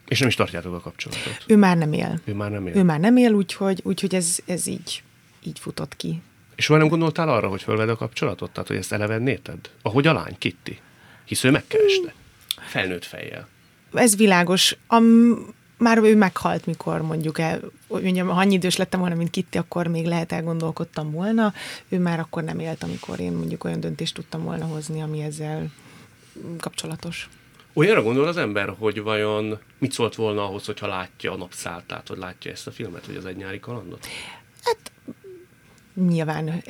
És nem is tartjátok a kapcsolatot? Ő már nem él. Ő már nem él. Ő már nem él, úgyhogy, úgyhogy ez, ez így, így futott ki. És soha nem gondoltál arra, hogy fölved a kapcsolatot? Tehát, hogy ezt elevennéted? Ahogy a lány, Kitty. Hisz ő megkereste. Felnőtt fejjel. Ez világos. Am, már ő meghalt, mikor mondjuk el, mondjam, ha annyi idős lettem volna, mint Kitty, akkor még lehet elgondolkodtam volna. Ő már akkor nem élt, amikor én mondjuk olyan döntést tudtam volna hozni, ami ezzel kapcsolatos. Olyanra gondol az ember, hogy vajon mit szólt volna ahhoz, hogyha látja a napszálltát, hogy látja ezt a filmet, vagy az egy nyári kalandot? Hát nyilván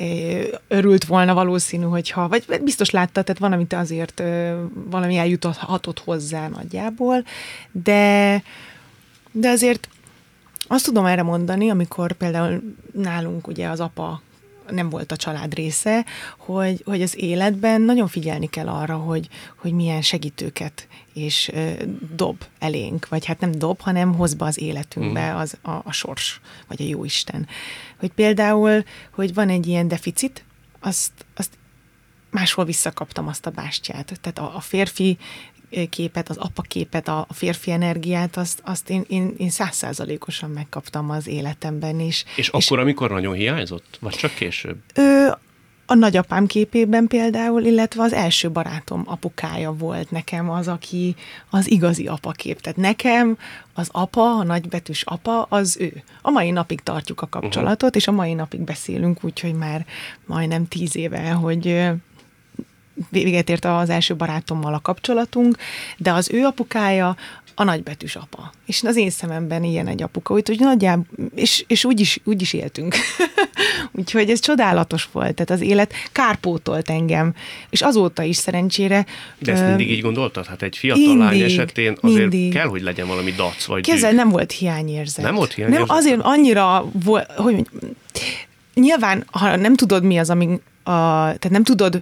örült volna valószínű, hogyha, vagy biztos látta, tehát van, amit azért valami eljuthatott hozzá nagyjából, de, de azért azt tudom erre mondani, amikor például nálunk ugye az apa nem volt a család része, hogy, hogy az életben nagyon figyelni kell arra, hogy, hogy milyen segítőket és dob elénk, vagy hát nem dob, hanem hoz be az életünkbe mm. az a, a sors, vagy a jóisten. Hogy például, hogy van egy ilyen deficit, azt, azt máshol visszakaptam azt a bástyát. Tehát a, a férfi képet, az apa képet, a férfi energiát, azt, azt én, én, én százszázalékosan megkaptam az életemben is. És, és akkor, amikor nagyon hiányzott? Vagy csak később? Ö, a nagyapám képében például, illetve az első barátom apukája volt nekem az, aki az igazi apakép. Tehát nekem az apa, a nagybetűs apa, az ő. A mai napig tartjuk a kapcsolatot, uh-huh. és a mai napig beszélünk, úgyhogy már majdnem tíz éve, hogy véget ért az első barátommal a kapcsolatunk, de az ő apukája a nagybetűs apa. És az én szememben ilyen egy apuka, úgyhogy nagyjából, és, és úgy, is, úgy is éltünk. úgyhogy ez csodálatos volt, tehát az élet kárpótolt engem, és azóta is szerencsére. De ezt mindig így gondoltad? Hát egy fiatal mindig, lány esetén azért mindig. kell, hogy legyen valami dac vagy Kézzel nem volt hiányérzet. Nem volt hiányérzet? Nem, azért annyira volt, hogy nyilván, ha nem tudod mi az, amíg, a, tehát nem tudod,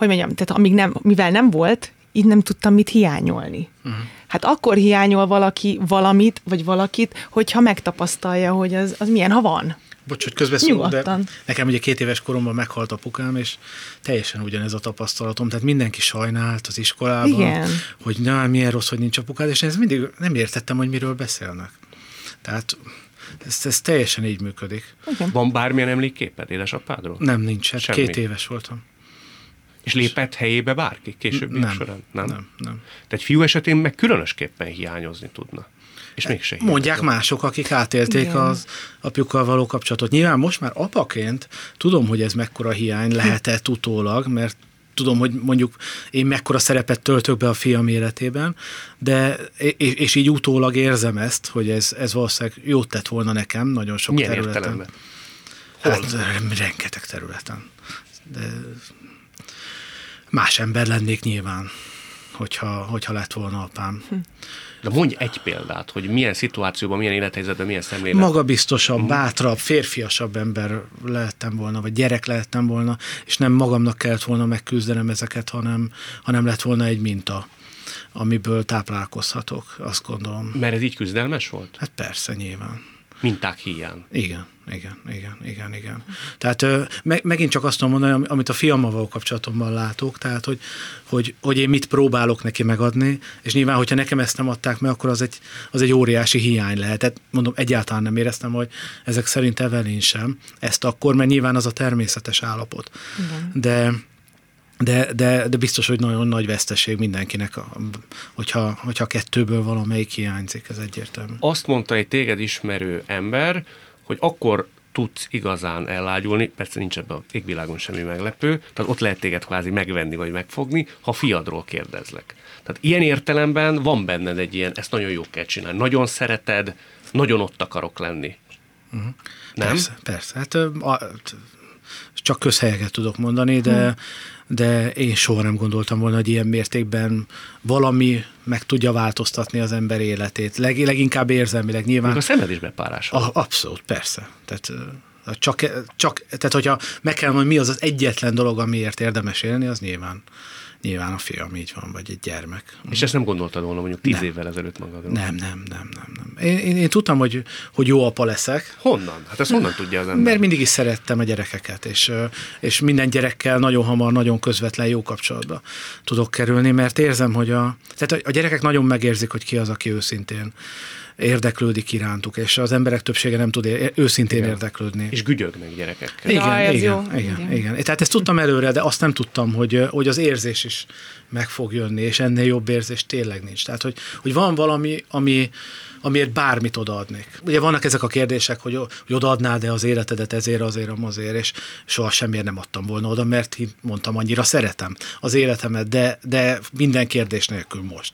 hogy mondjam, tehát amíg nem, mivel nem volt, így nem tudtam mit hiányolni. Uh-huh. Hát akkor hiányol valaki valamit, vagy valakit, hogyha megtapasztalja, hogy az, az milyen, ha van. Bocs, hogy közbeszólok, de nekem ugye két éves koromban meghalt apukám, és teljesen ugyanez a tapasztalatom. Tehát mindenki sajnált az iskolában, Igen. hogy na, milyen rossz, hogy nincs apukád, és ez mindig nem értettem, hogy miről beszélnek. Tehát ez, ez teljesen így működik. Igen. Van bármilyen emlékképed édesapádról? Nem, nincs. Hát két éves voltam. És lépett helyébe bárki később nem, során? Nem, nem, nem. Tehát egy fiú esetén meg különösképpen hiányozni tudna. És mégse Mondják mások, akik átélték Igen. az apjukkal való kapcsolatot. Nyilván most már apaként tudom, hogy ez mekkora hiány lehetett utólag, mert tudom, hogy mondjuk én mekkora szerepet töltök be a fiam életében, de és, és így utólag érzem ezt, hogy ez, ez valószínűleg jót tett volna nekem nagyon sok Milyen területen. Értelemben? Hát rengeteg területen. De más ember lennék nyilván, hogyha, hogyha lett volna apám. Hm. De mondj egy példát, hogy milyen szituációban, milyen élethelyzetben, milyen szemlélet. Magabiztosabb, hm. bátrabb, férfiasabb ember lehettem volna, vagy gyerek lehettem volna, és nem magamnak kellett volna megküzdenem ezeket, hanem, hanem lett volna egy minta amiből táplálkozhatok, azt gondolom. Mert ez így küzdelmes volt? Hát persze, nyilván. Minták hiány. Igen, igen, igen, igen, igen. Tehát me, megint csak azt tudom mondani, amit a fiammal kapcsolatomban látok, tehát hogy, hogy, hogy én mit próbálok neki megadni, és nyilván, hogyha nekem ezt nem adták meg, akkor az egy, az egy óriási hiány lehet. Tehát mondom, egyáltalán nem éreztem, hogy ezek szerint Evelyn sem ezt akkor, mert nyilván az a természetes állapot. Igen. De de, de, de biztos, hogy nagyon nagy veszteség mindenkinek, hogyha, hogyha kettőből valamelyik hiányzik, ez egyértelmű. Azt mondta egy téged ismerő ember, hogy akkor tudsz igazán elágyulni, persze nincs ebben a égvilágon semmi meglepő, tehát ott lehet téged kvázi megvenni vagy megfogni, ha fiadról kérdezlek. Tehát ilyen értelemben van benned egy ilyen, ezt nagyon jó kell csinálni, nagyon szereted, nagyon ott akarok lenni. Uh-huh. Nem? Persze, persze. Hát a, csak közhelyeket tudok mondani, de, hmm de én soha nem gondoltam volna, hogy ilyen mértékben valami meg tudja változtatni az ember életét. Leg, leginkább érzelmileg nyilván. Még a szemed is bepárás. A, abszolút, persze. Tehát, csak, csak, tehát hogyha meg kell mondani, mi az az egyetlen dolog, amiért érdemes élni, az nyilván nyilván a fiam így van, vagy egy gyermek. És ezt nem gondoltad volna mondjuk tíz nem. évvel ezelőtt magadról? Nem, nem, nem, nem. nem. Én, én, én tudtam, hogy, hogy jó apa leszek. Honnan? Hát ezt honnan tudja az ember? Mert mindig is szerettem a gyerekeket, és, és minden gyerekkel nagyon hamar, nagyon közvetlen jó kapcsolatba tudok kerülni, mert érzem, hogy a, tehát a gyerekek nagyon megérzik, hogy ki az, aki őszintén érdeklődik irántuk, és az emberek többsége nem tud őszintén igen. érdeklődni. És gügyögnek gyerekekkel. Igen, ja, igen, igen, igen, igen. Tehát ezt tudtam előre, de azt nem tudtam, hogy, hogy az érzés is meg fog jönni, és ennél jobb érzés tényleg nincs. Tehát, hogy, hogy van valami, ami, amiért bármit odaadnék. Ugye vannak ezek a kérdések, hogy, hogy odaadnád-e az életedet ezért, azért, azért, és soha semmiért nem adtam volna oda, mert mondtam, annyira szeretem az életemet, de, de minden kérdés nélkül most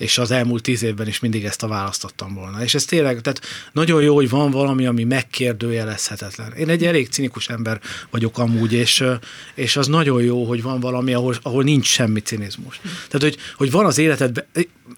és az elmúlt tíz évben is mindig ezt a választottam volna. És ez tényleg, tehát nagyon jó, hogy van valami, ami megkérdőjelezhetetlen. Én egy elég cinikus ember vagyok amúgy, és, és az nagyon jó, hogy van valami, ahol, ahol nincs semmi cinizmus. Tehát, hogy, hogy van az életedben,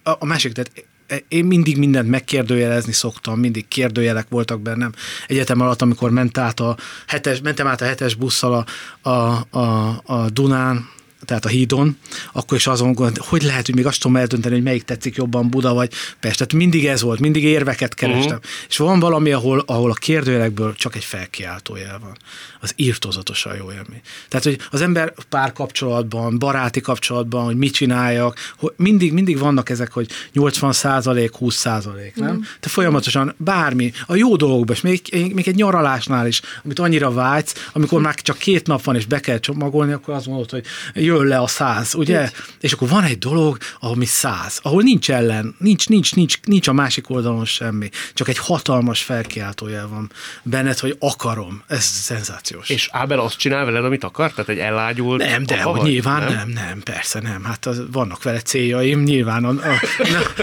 a, a másik, tehát én mindig mindent megkérdőjelezni szoktam, mindig kérdőjelek voltak bennem. Egyetem alatt, amikor ment át a hetes, mentem át a hetes busszal a, a, a, a Dunán, tehát a hídon, akkor is azon gondolt, hogy lehet, hogy még azt tudom eldönteni, hogy melyik tetszik jobban Buda vagy Pest. Tehát mindig ez volt, mindig érveket kerestem. Uh-huh. És van valami, ahol, ahol a kérdőjelekből csak egy felkiáltójel van. Az írtozatosan jó élmény. Tehát, hogy az ember párkapcsolatban, baráti kapcsolatban, hogy mit csináljak, hogy mindig, mindig vannak ezek, hogy 80 százalék, 20 százalék, nem? Uh-huh. Te folyamatosan bármi, a jó dolgokban, és még, még egy nyaralásnál is, amit annyira vágysz, amikor már csak két nap van, és be kell csomagolni, akkor azt mondod, hogy jön le a száz, ugye? Így. És akkor van egy dolog, ahol mi száz, ahol nincs ellen, nincs, nincs, nincs, nincs a másik oldalon semmi, csak egy hatalmas felkiáltójel van benned, hogy akarom. Ez szenzációs. És Ábel azt csinál veled, amit akar? Tehát egy elágyult Nem, de hogy nyilván nem? nem, nem, persze nem. Hát az, vannak vele céljaim, nyilván. A, a,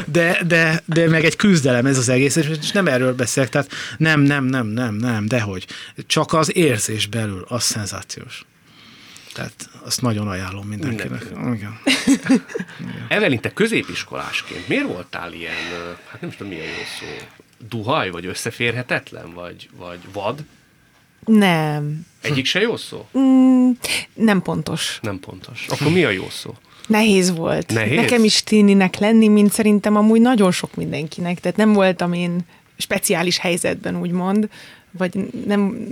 de, de, de meg egy küzdelem ez az egész, és nem erről beszélek, tehát nem, nem, nem, nem, nem, dehogy. Csak az érzés belül, az szenzációs. Tehát azt nagyon ajánlom mindenkinek. Igen. Igen. Evelyn, te középiskolásként miért voltál ilyen, hát nem tudom milyen jó szó, duhaj, vagy összeférhetetlen, vagy, vagy vad? Nem. Egyik se jó szó? Mm, nem pontos. Nem pontos. Akkor mi a jó szó? Nehéz volt. Nehéz? Nekem is tininek lenni, mint szerintem amúgy nagyon sok mindenkinek. Tehát nem voltam én speciális helyzetben, úgymond, vagy nem,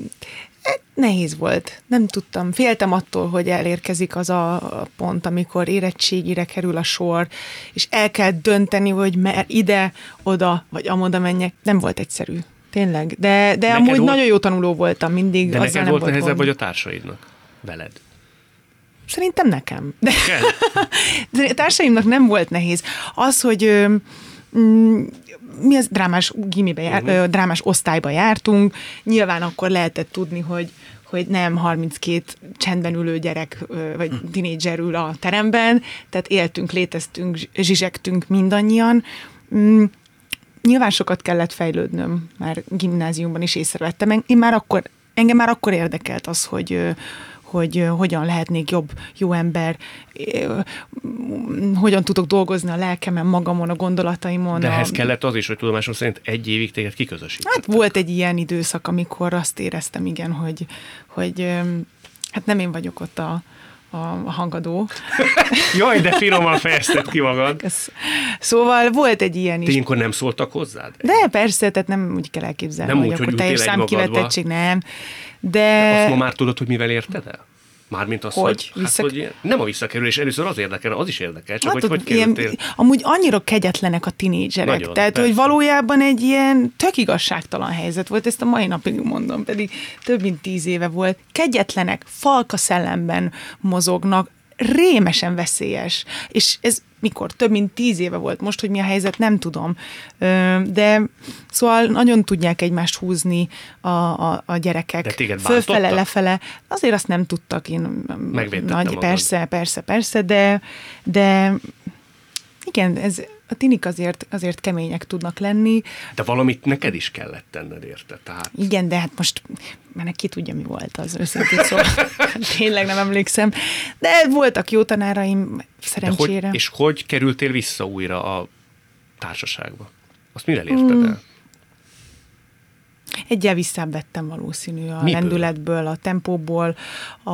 nehéz volt. Nem tudtam. Féltem attól, hogy elérkezik az a pont, amikor érettségire kerül a sor, és el kell dönteni, hogy mer ide, oda, vagy amoda menjek. Nem volt egyszerű. Tényleg. De, de amúgy volt... nagyon jó tanuló voltam mindig. De neked nem volt nehezebb, vagy a társaidnak? Veled? Szerintem nekem. De, de a társaimnak nem volt nehéz. Az, hogy mm, mi az drámás gimibe jár, uh-huh. drámás osztályba jártunk, nyilván akkor lehetett tudni, hogy hogy nem 32 csendben ülő gyerek vagy hm. tinédzser ül a teremben, tehát éltünk, léteztünk, zsizsegtünk mindannyian. Mm, nyilván sokat kellett fejlődnöm, már gimnáziumban is észrevettem. Én már akkor, engem már akkor érdekelt az, hogy, hogy hogyan lehetnék jobb, jó ember, hogyan tudok dolgozni a lelkemen, magamon, a gondolataimon. De ehhez a... kellett az is, hogy tudomásom szerint egy évig téged kiközösítettek. Hát volt egy ilyen időszak, amikor azt éreztem, igen, hogy, hogy hát nem én vagyok ott a, a hangadó. Jaj, de finoman fejezted ki magad. Szóval volt egy ilyen is. Tényleg nem szóltak hozzád? De persze, tehát nem úgy kell elképzelni, nem hogy úgy, akkor teljes számkivetettség, nem. De... de... Azt ma már tudod, hogy mivel érted el? Mármint az, hogy, hogy, visszak... hát, hogy nem a visszakerülés, először az érdekel, az is érdekel, csak hát, hogy hogy kerültél. Ilyen, amúgy annyira kegyetlenek a tinédzserek, Nagyon, tehát persze. hogy valójában egy ilyen tök igazságtalan helyzet volt, ezt a mai napig mondom, pedig több mint tíz éve volt. Kegyetlenek, falka szellemben mozognak, rémesen veszélyes. És ez mikor? Több mint tíz éve volt. Most, hogy mi a helyzet, nem tudom. De szóval nagyon tudják egymást húzni a, a, a gyerekek. De téged Fölfele, lefele. Azért azt nem tudtak. Én, nagy, persze, persze, persze, de, de igen, ez, a tinik azért, azért kemények tudnak lenni. De valamit neked is kellett tenned, érte? Tehát... Igen, de hát most már ki tudja, mi volt az őszintén, szóval tényleg nem emlékszem. De voltak jó tanáraim, szerencsére. De hogy, és hogy kerültél vissza újra a társaságba? Azt mire érted el? Hmm. Egyel visszább vettem valószínű a Miből? lendületből, a tempóból, a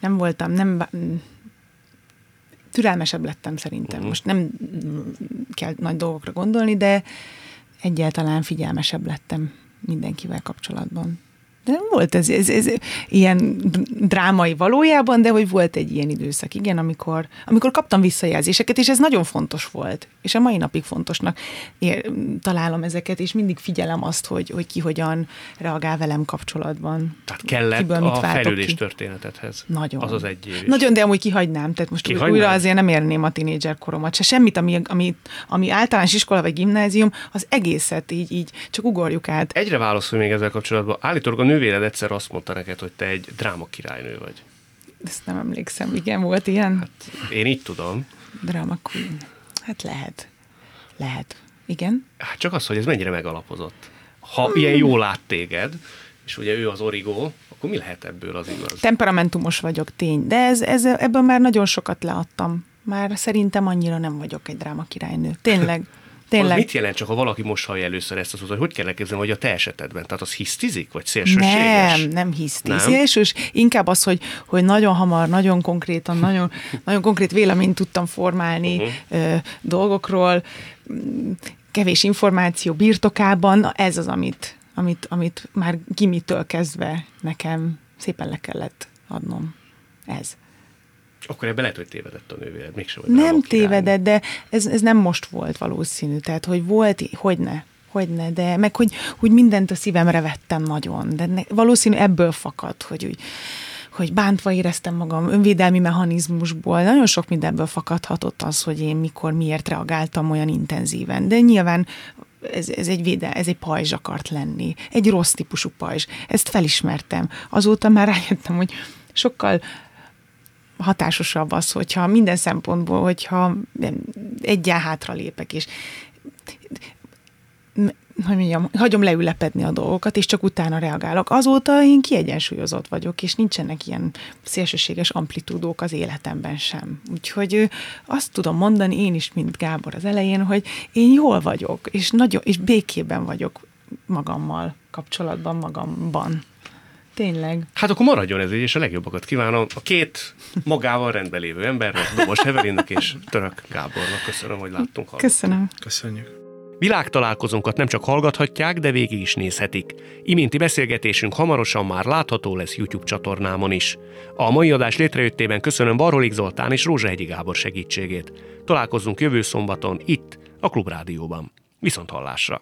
nem voltam, nem türelmesebb lettem szerintem. Uh-huh. Most nem kell nagy dolgokra gondolni, de egyáltalán figyelmesebb lettem mindenkivel kapcsolatban. De nem volt ez, ez, ez ilyen drámai valójában, de hogy volt egy ilyen időszak, igen, amikor, amikor kaptam visszajelzéseket, és ez nagyon fontos volt. És a mai napig fontosnak ér, találom ezeket, és mindig figyelem azt, hogy, hogy ki hogyan reagál velem kapcsolatban. Tehát kellett Kiből a fejlődés ki. történetethez. Nagyon. Az az egy év. Nagyon, de amúgy kihagynám. Tehát most Kihagynám? újra azért nem érném a tinédzser koromat, se semmit, ami, ami, ami általános iskola vagy gimnázium, az egészet így, így csak ugorjuk át. Egyre válaszol még ezzel kapcsolatban. Állítólag a nővéred egyszer azt mondta neked, hogy te egy dráma királynő vagy. Ezt nem emlékszem, igen, volt ilyen. Hát, én így tudom. Drama queen. Hát lehet. Lehet. Igen. Hát csak az, hogy ez mennyire megalapozott. Ha hmm. ilyen jól lát téged, és ugye ő az origó, akkor mi lehet ebből az igaz? Temperamentumos vagyok, tény. De ez, ez, ebből már nagyon sokat leadtam. Már szerintem annyira nem vagyok egy dráma királynő. Tényleg. tényleg. Az mit jelent, csak ha valaki most hallja először ezt az hogy hogy kell elképzelni, hogy a te esetedben? Tehát az hisztizik, vagy szélsőséges? Nem, nem hiszti. Nem? Szélsős, inkább az, hogy, hogy nagyon hamar, nagyon konkrétan, nagyon, nagyon konkrét véleményt tudtam formálni uh-huh. ö, dolgokról, kevés információ birtokában, ez az, amit, amit, amit már gimitől kezdve nekem szépen le kellett adnom. Ez. Akkor ebben lehet, hogy tévedett a nővéred, mégse vagy Nem tévedett, de ez, ez nem most volt valószínű. Tehát, hogy volt, hogy ne, hogy ne, de meg hogy, hogy mindent a szívemre vettem nagyon. De ne, valószínű ebből fakad, hogy úgy, hogy bántva éreztem magam önvédelmi mechanizmusból. Nagyon sok mindenből fakadhatott az, hogy én mikor, miért reagáltam olyan intenzíven. De nyilván ez, ez egy véde, ez egy pajzs akart lenni. Egy rossz típusú pajzs. Ezt felismertem. Azóta már rájöttem, hogy sokkal hatásosabb az, hogyha minden szempontból, hogyha egyen hátra lépek, és hogy mondjam, hagyom leülepedni a dolgokat, és csak utána reagálok. Azóta én kiegyensúlyozott vagyok, és nincsenek ilyen szélsőséges amplitúdók az életemben sem. Úgyhogy azt tudom mondani én is, mint Gábor az elején, hogy én jól vagyok, és, nagyon, és békében vagyok magammal, kapcsolatban magamban. Tényleg. Hát akkor maradjon ez így, és a legjobbakat kívánom a két magával rendben lévő embernek, Dobos Evelinnek és Török Gábornak. Köszönöm, hogy láttunk. hallottunk. Köszönöm. Köszönjük. Világtalálkozónkat nem csak hallgathatják, de végig is nézhetik. Iminti beszélgetésünk hamarosan már látható lesz YouTube csatornámon is. A mai adás létrejöttében köszönöm Barolik Zoltán és Rózsahegyi Gábor segítségét. Találkozzunk jövő szombaton itt, a Klubrádióban. Viszont hallásra!